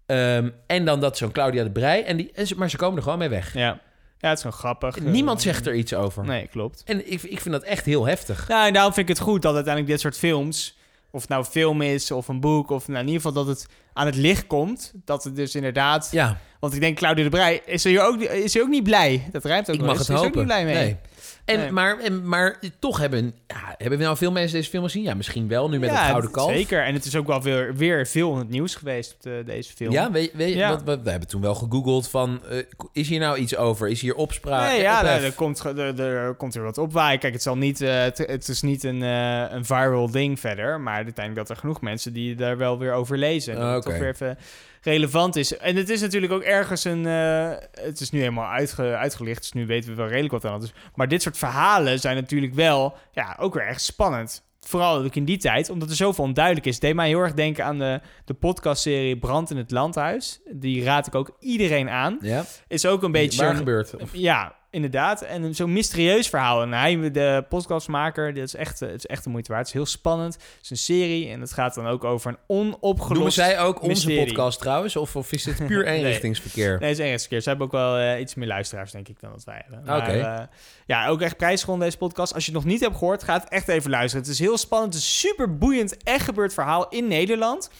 Ehm, en dan dat zo'n Claudia de Brij. En die, maar ze komen er gewoon mee weg. Ja. ja, het is gewoon grappig. Niemand Eh, zegt er iets over. Nee, klopt. En ik, ik vind dat echt heel heftig. Nou, en daarom vind ik het goed dat uiteindelijk dit soort films... of nou film is of een boek... of nou, in ieder geval dat het aan het licht komt. Dat het dus inderdaad... Ja, Want ik denk, Claudia de Brij is hier ook, is hier ook niet blij. Dat rijmt ook ik wel mag eens. het Is er hopen. ook niet blij mee. Nee. En, Nee. Maar, en, maar toch hebben, ja, hebben we nou veel mensen deze film gezien? Ja, misschien wel, nu met ja, het Gouden Kalf. Zeker. En het is ook wel weer, weer veel in het nieuws geweest, op de- deze film. Ja, weet, weet, Ja. we, we hebben toen wel gegoogeld van... eh, is hier nou iets over? Is hier opspraak? Nee, ja, er, er komt, er, er komt weer wat opwaaien. Kijk, het, zal niet, eh, het, het is niet een, eh, een viral ding verder. Maar uiteindelijk dat er genoeg mensen die daar wel weer over lezen. Dat toch weer even relevant is. En het is natuurlijk ook ergens een... eh, het is nu helemaal uitge, uitgelicht, dus nu weten we wel redelijk wat aan het is. Maar dit soort verhalen zijn natuurlijk wel ja, ook weer echt spannend. Vooral ook in die tijd, omdat er zoveel onduidelijk is. Het deed mij heel erg denken aan de, de podcastserie Brand in het Landhuis. Die raad ik ook iedereen aan. Ja? Is ook een beetje Waar gebeurt? Of- ja, inderdaad. En een- zo'n mysterieus verhaal. En hij, de podcastmaker, dit is echt, eh, het is echt de moeite waard. Het is heel spannend. Het is een serie en het gaat dan ook over een onopgelost Noemen zij ook onze mysterie. podcast trouwens? Of, of is dit puur eenrichtingsverkeer? Nee, het is Engels keer. Ze hebben ook wel eh, iets meer luisteraars, denk ik, dan dat wij hebben. Oké. eh, ja, ook echt prijsgewonnen deze podcast. Als je het nog niet hebt gehoord, ga het echt even luisteren. Het is heel spannend. Het is een super boeiend, echt gebeurd verhaal in Nederland.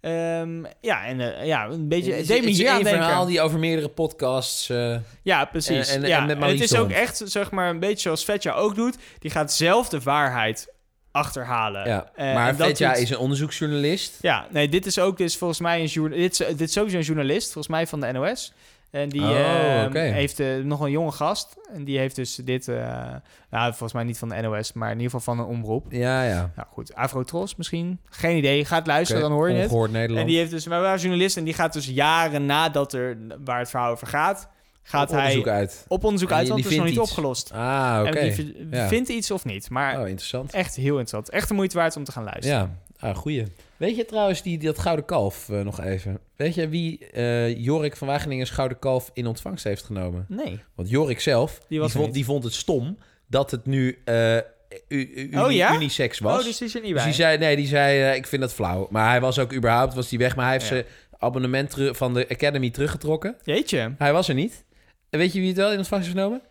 Ehm, ja, en eh, ja, een beetje... Het het is denken. verhaal die over meerdere podcasts... eh, Ja, precies. En- en- ja. en het is ook echt, zeg maar, een beetje zoals Vetja ook doet. Die gaat zelf de waarheid achterhalen. ja. Eh, maar Vetja is een onderzoeksjournalist. Ja, nee, dit is ook dus volgens mij een journal. Dit is, dit is sowieso een journalist, volgens mij van de NOS. En die Oh, eh, oké. heeft eh, nog een jonge gast. En die heeft dus dit, eh, nou, volgens mij niet van de NOS, maar in ieder geval van een omroep. Ja, ja. Nou goed, Afrotros misschien. Geen idee. Gaat luisteren, dan hoor je het. Ongehoord Nederland. En die heeft dus, maar wel journalist en die gaat dus jaren nadat er, waar het verhaal over gaat, gaat Op onderzoek hij uit. op onderzoek En uit, want het is nog niet opgelost. Ah, oké. En die Ja. vindt iets of niet. Maar Oh, interessant. echt heel interessant. Echt de moeite waard om te gaan luisteren. Ja, ah, goeie. Weet je trouwens die, dat Gouden Kalf eh, nog even? Weet je wie eh, Jorik van Wageningen's Gouden Kalf in ontvangst heeft genomen? Nee. Want Jorik zelf, die, vond, die vond het stom dat het nu eh, u- Oh, ja? unisex was. Oh, dus die is er niet Dus bij. die zei, nee, die zei, ik vind dat flauw. Maar hij was ook überhaupt, was die weg. Maar hij heeft Ja. zijn abonnement van de Academy teruggetrokken. Jeetje. Hij was er niet. En weet je wie het wel in ontvangst heeft genomen?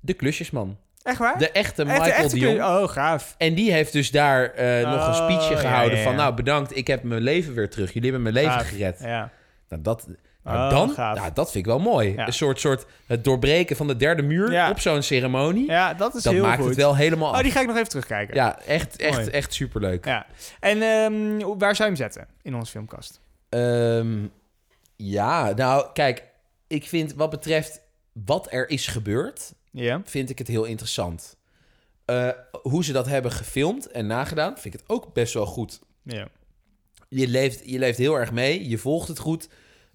De klusjesman. Echt waar? De echte Echt, Michael Jong. Oh, gaaf. En die heeft dus daar eh, nog een Oh, speechje ja, gehouden ja, van... nou, bedankt, ik heb mijn leven weer terug. Jullie hebben mijn leven gered. Ja. Nou, dat, Nou, Oh, dan, nou, dat vind ik wel mooi. Een soort, soort het doorbreken van de derde muur op zo'n ceremonie. Ja, dat is dat heel maakt goed. het wel helemaal af. Oh, die ga ik nog even terugkijken. Ja, echt, echt, Mooi. echt superleuk. Ja. En ehm, waar zou je hem zetten in onze filmkast? Ehm, ja, nou, kijk, ik vind wat betreft wat er is gebeurd, Ja. vind ik het heel interessant. Eh, hoe ze dat hebben gefilmd en nagedaan, vind ik het ook best wel goed. Ja. Je leeft, je leeft heel erg mee, je volgt het goed.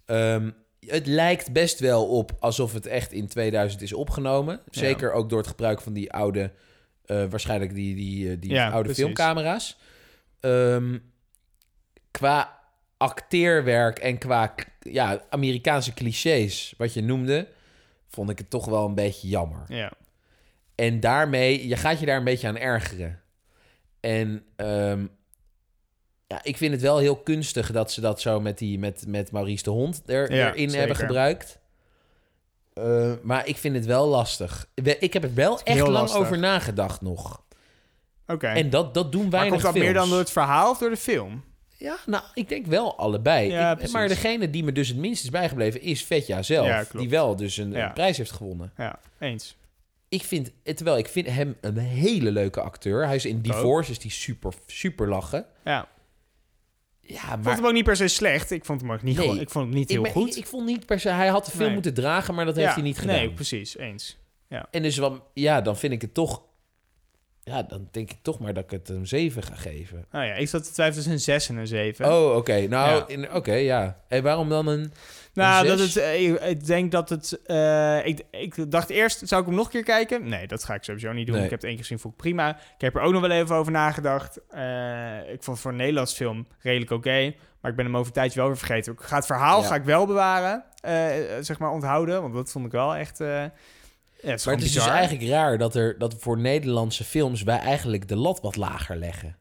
Ehm, het lijkt best wel op alsof het echt in 2000 is opgenomen. Zeker ook door het gebruik van die oude, eh, waarschijnlijk die, die, eh, die Ja, oude precies. filmcamera's. Ehm, qua acteerwerk en qua ja, Amerikaanse clichés, wat je noemde, vond ik het toch wel een beetje jammer. Ja. En daarmee, je gaat je daar een beetje aan ergeren. En ehm, ja, ik vind het wel heel kunstig dat ze dat zo met, die, met, met Maurice de Hond er, Ja, erin zeker. hebben gebruikt. Eh, maar ik vind het wel lastig. Ik heb er wel echt lang lastig. over nagedacht nog. Oké. En dat, dat doen Maar weinig komt dat films. meer dan door het verhaal of door de film? Ja, nou, ik denk wel allebei. Ja, Ik- maar degene die me dus het minst is bijgebleven is Vetja zelf. Ja, die wel dus een, Ja. een prijs heeft gewonnen. Ja, eens. Ik vind, terwijl ik vind hem een hele leuke acteur. Hij is in Divorce, is die super, super lachen. Ja. Ja, Ik vond maar hem ook niet per se slecht. Ik vond hem ook niet, Nee. gewoon- ik vond hem niet heel goed. Ik, ik vond niet per se, hij had Nee. moeten dragen, maar dat heeft Ja, hij niet gedaan. Nee, precies. Eens. En dus wat, ja, dan vind ik het toch, ja, dan denk ik toch maar dat ik het een 7 ga geven. Nou ja, ik zat te twijfelen tussen een 6 en een 7. Oh, oké. Nou, Ja. in- oké, ja. En waarom dan een, nou, een dat het, eh, ik, ik denk dat het... eh, ik, ik dacht eerst, zou ik hem nog een keer kijken? Nee, dat ga ik sowieso niet doen. Nee. Ik heb het één keer gezien, vond ik prima. Ik heb er ook nog wel even over nagedacht. Eh, ik vond het voor een Nederlands film redelijk oké. maar ik ben hem over een tijdje wel weer vergeten. Ik ga het verhaal Ja. ga ik wel bewaren. zeg maar onthouden. Want dat vond ik wel echt... ja, het Maar het is bizar. dus eigenlijk raar dat, er, dat voor Nederlandse films wij eigenlijk de lat wat lager leggen.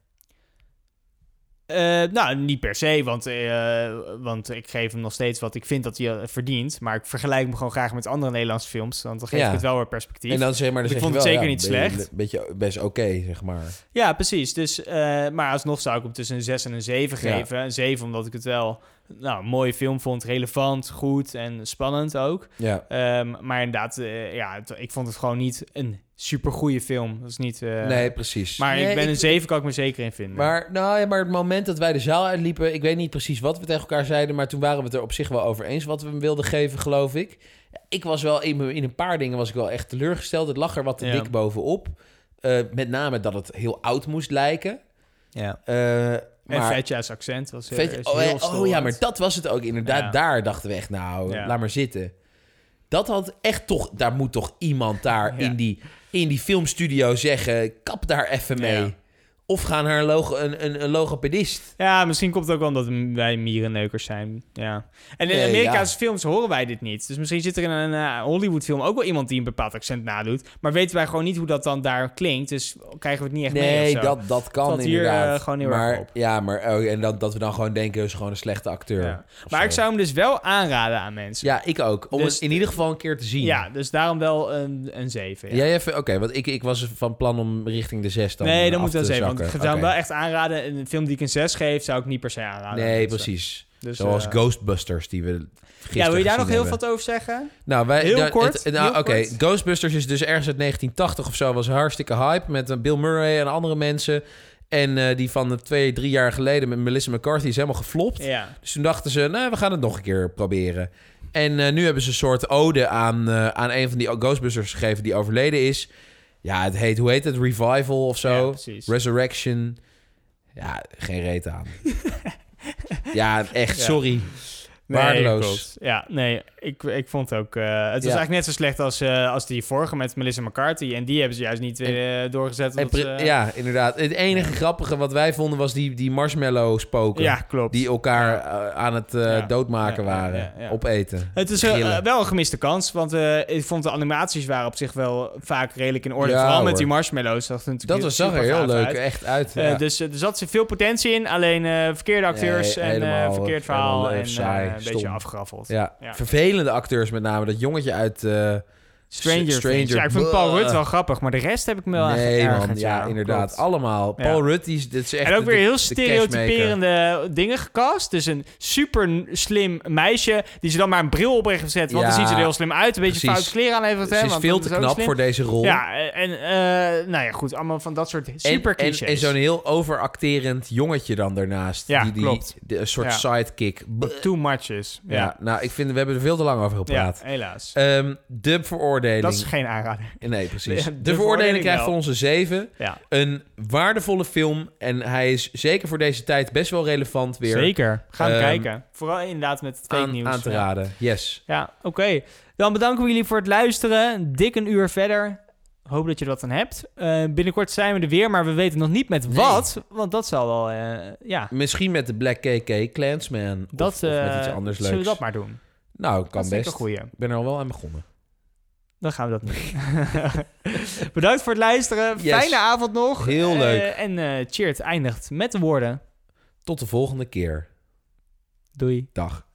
Eh, nou, niet per se, want, eh, want ik geef hem nog steeds wat ik vind dat hij eh, verdient. Maar ik vergelijk hem gewoon graag met andere Nederlandse films, want dan geef Ja. ik het wel weer perspectief. En dan zeg maar, dan Ik vond het wel, zeker ja, niet slecht. Een beetje best oké, zeg maar. Ja, precies. Dus, eh, maar alsnog zou ik hem tussen een 6 en een 7 Ja. geven. Een 7 omdat ik het wel nou, een mooie film vond, relevant, goed en spannend ook. Ja. Ehm, maar inderdaad, eh, ja, ik vond het gewoon niet een supergoeie film. Dat is niet... eh, nee, precies. Maar Nee, ik ben een 7 kan ik me zeker in vinden. Maar, nou ja, maar het moment dat wij de zaal uitliepen... ik weet niet precies wat we tegen elkaar zeiden... maar toen waren we het er op zich wel over eens... wat we hem wilden geven, geloof ik. Ik was wel... in, in een paar dingen was ik wel echt teleurgesteld. Het lag er wat te Ja. dik bovenop. Eh, met name dat het heel oud moest lijken. ja. En Vetja's accent was, Vet- is oh, heel ja, oh ja, maar dat was het ook inderdaad. Ja. Daar dachten we echt, nou, Ja. laat maar zitten. Dat had echt toch... Daar moet toch iemand daar in, die, in die filmstudio zeggen... kap daar even mee. Of gaan naar een, logo, een, een, een logopedist. Ja, misschien komt het ook wel omdat wij mierenneukers zijn. Ja. En in Nee, Amerikaanse films horen wij dit niet. Dus misschien zit er in een eh, Hollywood-film ook wel iemand die een bepaald accent nadoet. Maar weten wij gewoon niet hoe dat dan daar klinkt. Dus krijgen we het niet echt mee. Nee, dat, dat kan hier, inderdaad. eh, gewoon heel maar, erg op. Ja, maar oh, en dat, dat we dan gewoon denken... is gewoon een slechte acteur. Ja. Maar zo. ik zou hem dus wel aanraden aan mensen. Ja, ik ook. Om Dus- het in ieder geval een keer te zien. Ja, dus daarom wel een, een 7. Ja. Jij even... Oké, want ik, ik was van plan om richting de zes dan nee, eh, dan moet wel te 7. Ik zou hem wel echt aanraden. Een film die ik een 6 geef, zou ik niet per se aanraden. aan Nee, mensen. precies. Dus, Zoals eh, Ghostbusters, die we gisteren Ja, wil je daar nog heel hebben. wat over zeggen? Nou, wij, Heel kort, nou, Oké. Ghostbusters is dus ergens uit 1980 of zo. Was hartstikke hype met eh, Bill Murray en andere mensen. En eh, die van de twee, drie jaar geleden met Melissa McCarthy is helemaal geflopt. Ja. Dus toen dachten ze, nou, we gaan het nog een keer proberen. En eh, nu hebben ze een soort ode aan, eh, aan een van die Ghostbusters gegeven die overleden is. Ja, het heet, hoe heet het? Revival of zo? Ja. Resurrection. Ja, geen reet aan. ja, echt, sorry. Nee, Waardeloos. klopt. Ja, nee, ik, ik vond ook... eh, het was Ja. eigenlijk net zo slecht als, eh, als die vorige met Melissa McCarthy. En die hebben ze juist niet eh, doorgezet. En ze- ja, inderdaad. Het enige grappige wat wij vonden was die, die marshmallow spoken. ja, klopt. Die elkaar aan het Ja. doodmaken waren. Opeten. Het is wel een gemiste kans, want ik vond de animaties waren op zich wel vaak redelijk in orde. Vooral met die marshmallows. Dat, Dat was, zag er heel leuk echt uit. Eh, ja. Dus er zat veel potentie in, alleen verkeerde acteurs Nee, en verkeerd verhaal en saai, een stom. beetje afgeraffeld. ja. ja. vervelende acteurs met name. Dat jongetje uit, eh Stranger, Stranger, Things. Ja, ik vind Paul. Rudd wel grappig, maar de rest heb ik me wel Nee, man. Ja, inderdaad. klopt. Allemaal. Ja. Paul Rudd, die is, dit is echt En ook de- weer heel de stereotyperende dingen gecast. Dus een super slim meisje die ze dan maar een bril op heeft gezet. Want dan ziet ze er heel slim uit. Een beetje fout kleren aan heeft. Ze is veel te knap voor deze rol. Ja, en eh, nou ja, goed. Allemaal van dat soort super en, en, en zo'n heel overacterend jongetje dan daarnaast. Ja, die, die, klopt. de- een soort sidekick. Too much is. Ja. Nou, ik vind, we hebben er veel te lang over ja, gepraat. helaas. Ehm, de veroordeling. Dat is geen aanrader. Nee, precies. Ja, de de, veroordeling krijgt van onze zeven. Ja, Een waardevolle film. En hij is zeker voor deze tijd best wel relevant weer zeker. Ga hem Ehm, kijken. Vooral inderdaad met het fake aan, nieuws. aan te raden. Yes. Ja, oké. Dan bedanken we jullie voor het luisteren. Dik een uur verder. Hoop dat je er wat aan hebt. Eh, binnenkort zijn we er weer, maar we weten nog niet met Nee. wat. Want dat zal wel, eh, ja, Misschien met de Black KK Clansman. dat, of, of met iets eh, anders leuks. zullen we dat maar doen. Nou, kan dat best. Ik ben er al wel aan begonnen. Dan gaan we dat doen. Bedankt voor het luisteren. Yes. Fijne avond nog. Heel Eh, leuk. en eh Cheert eindigt met de woorden. Tot de volgende keer. Doei. Dag.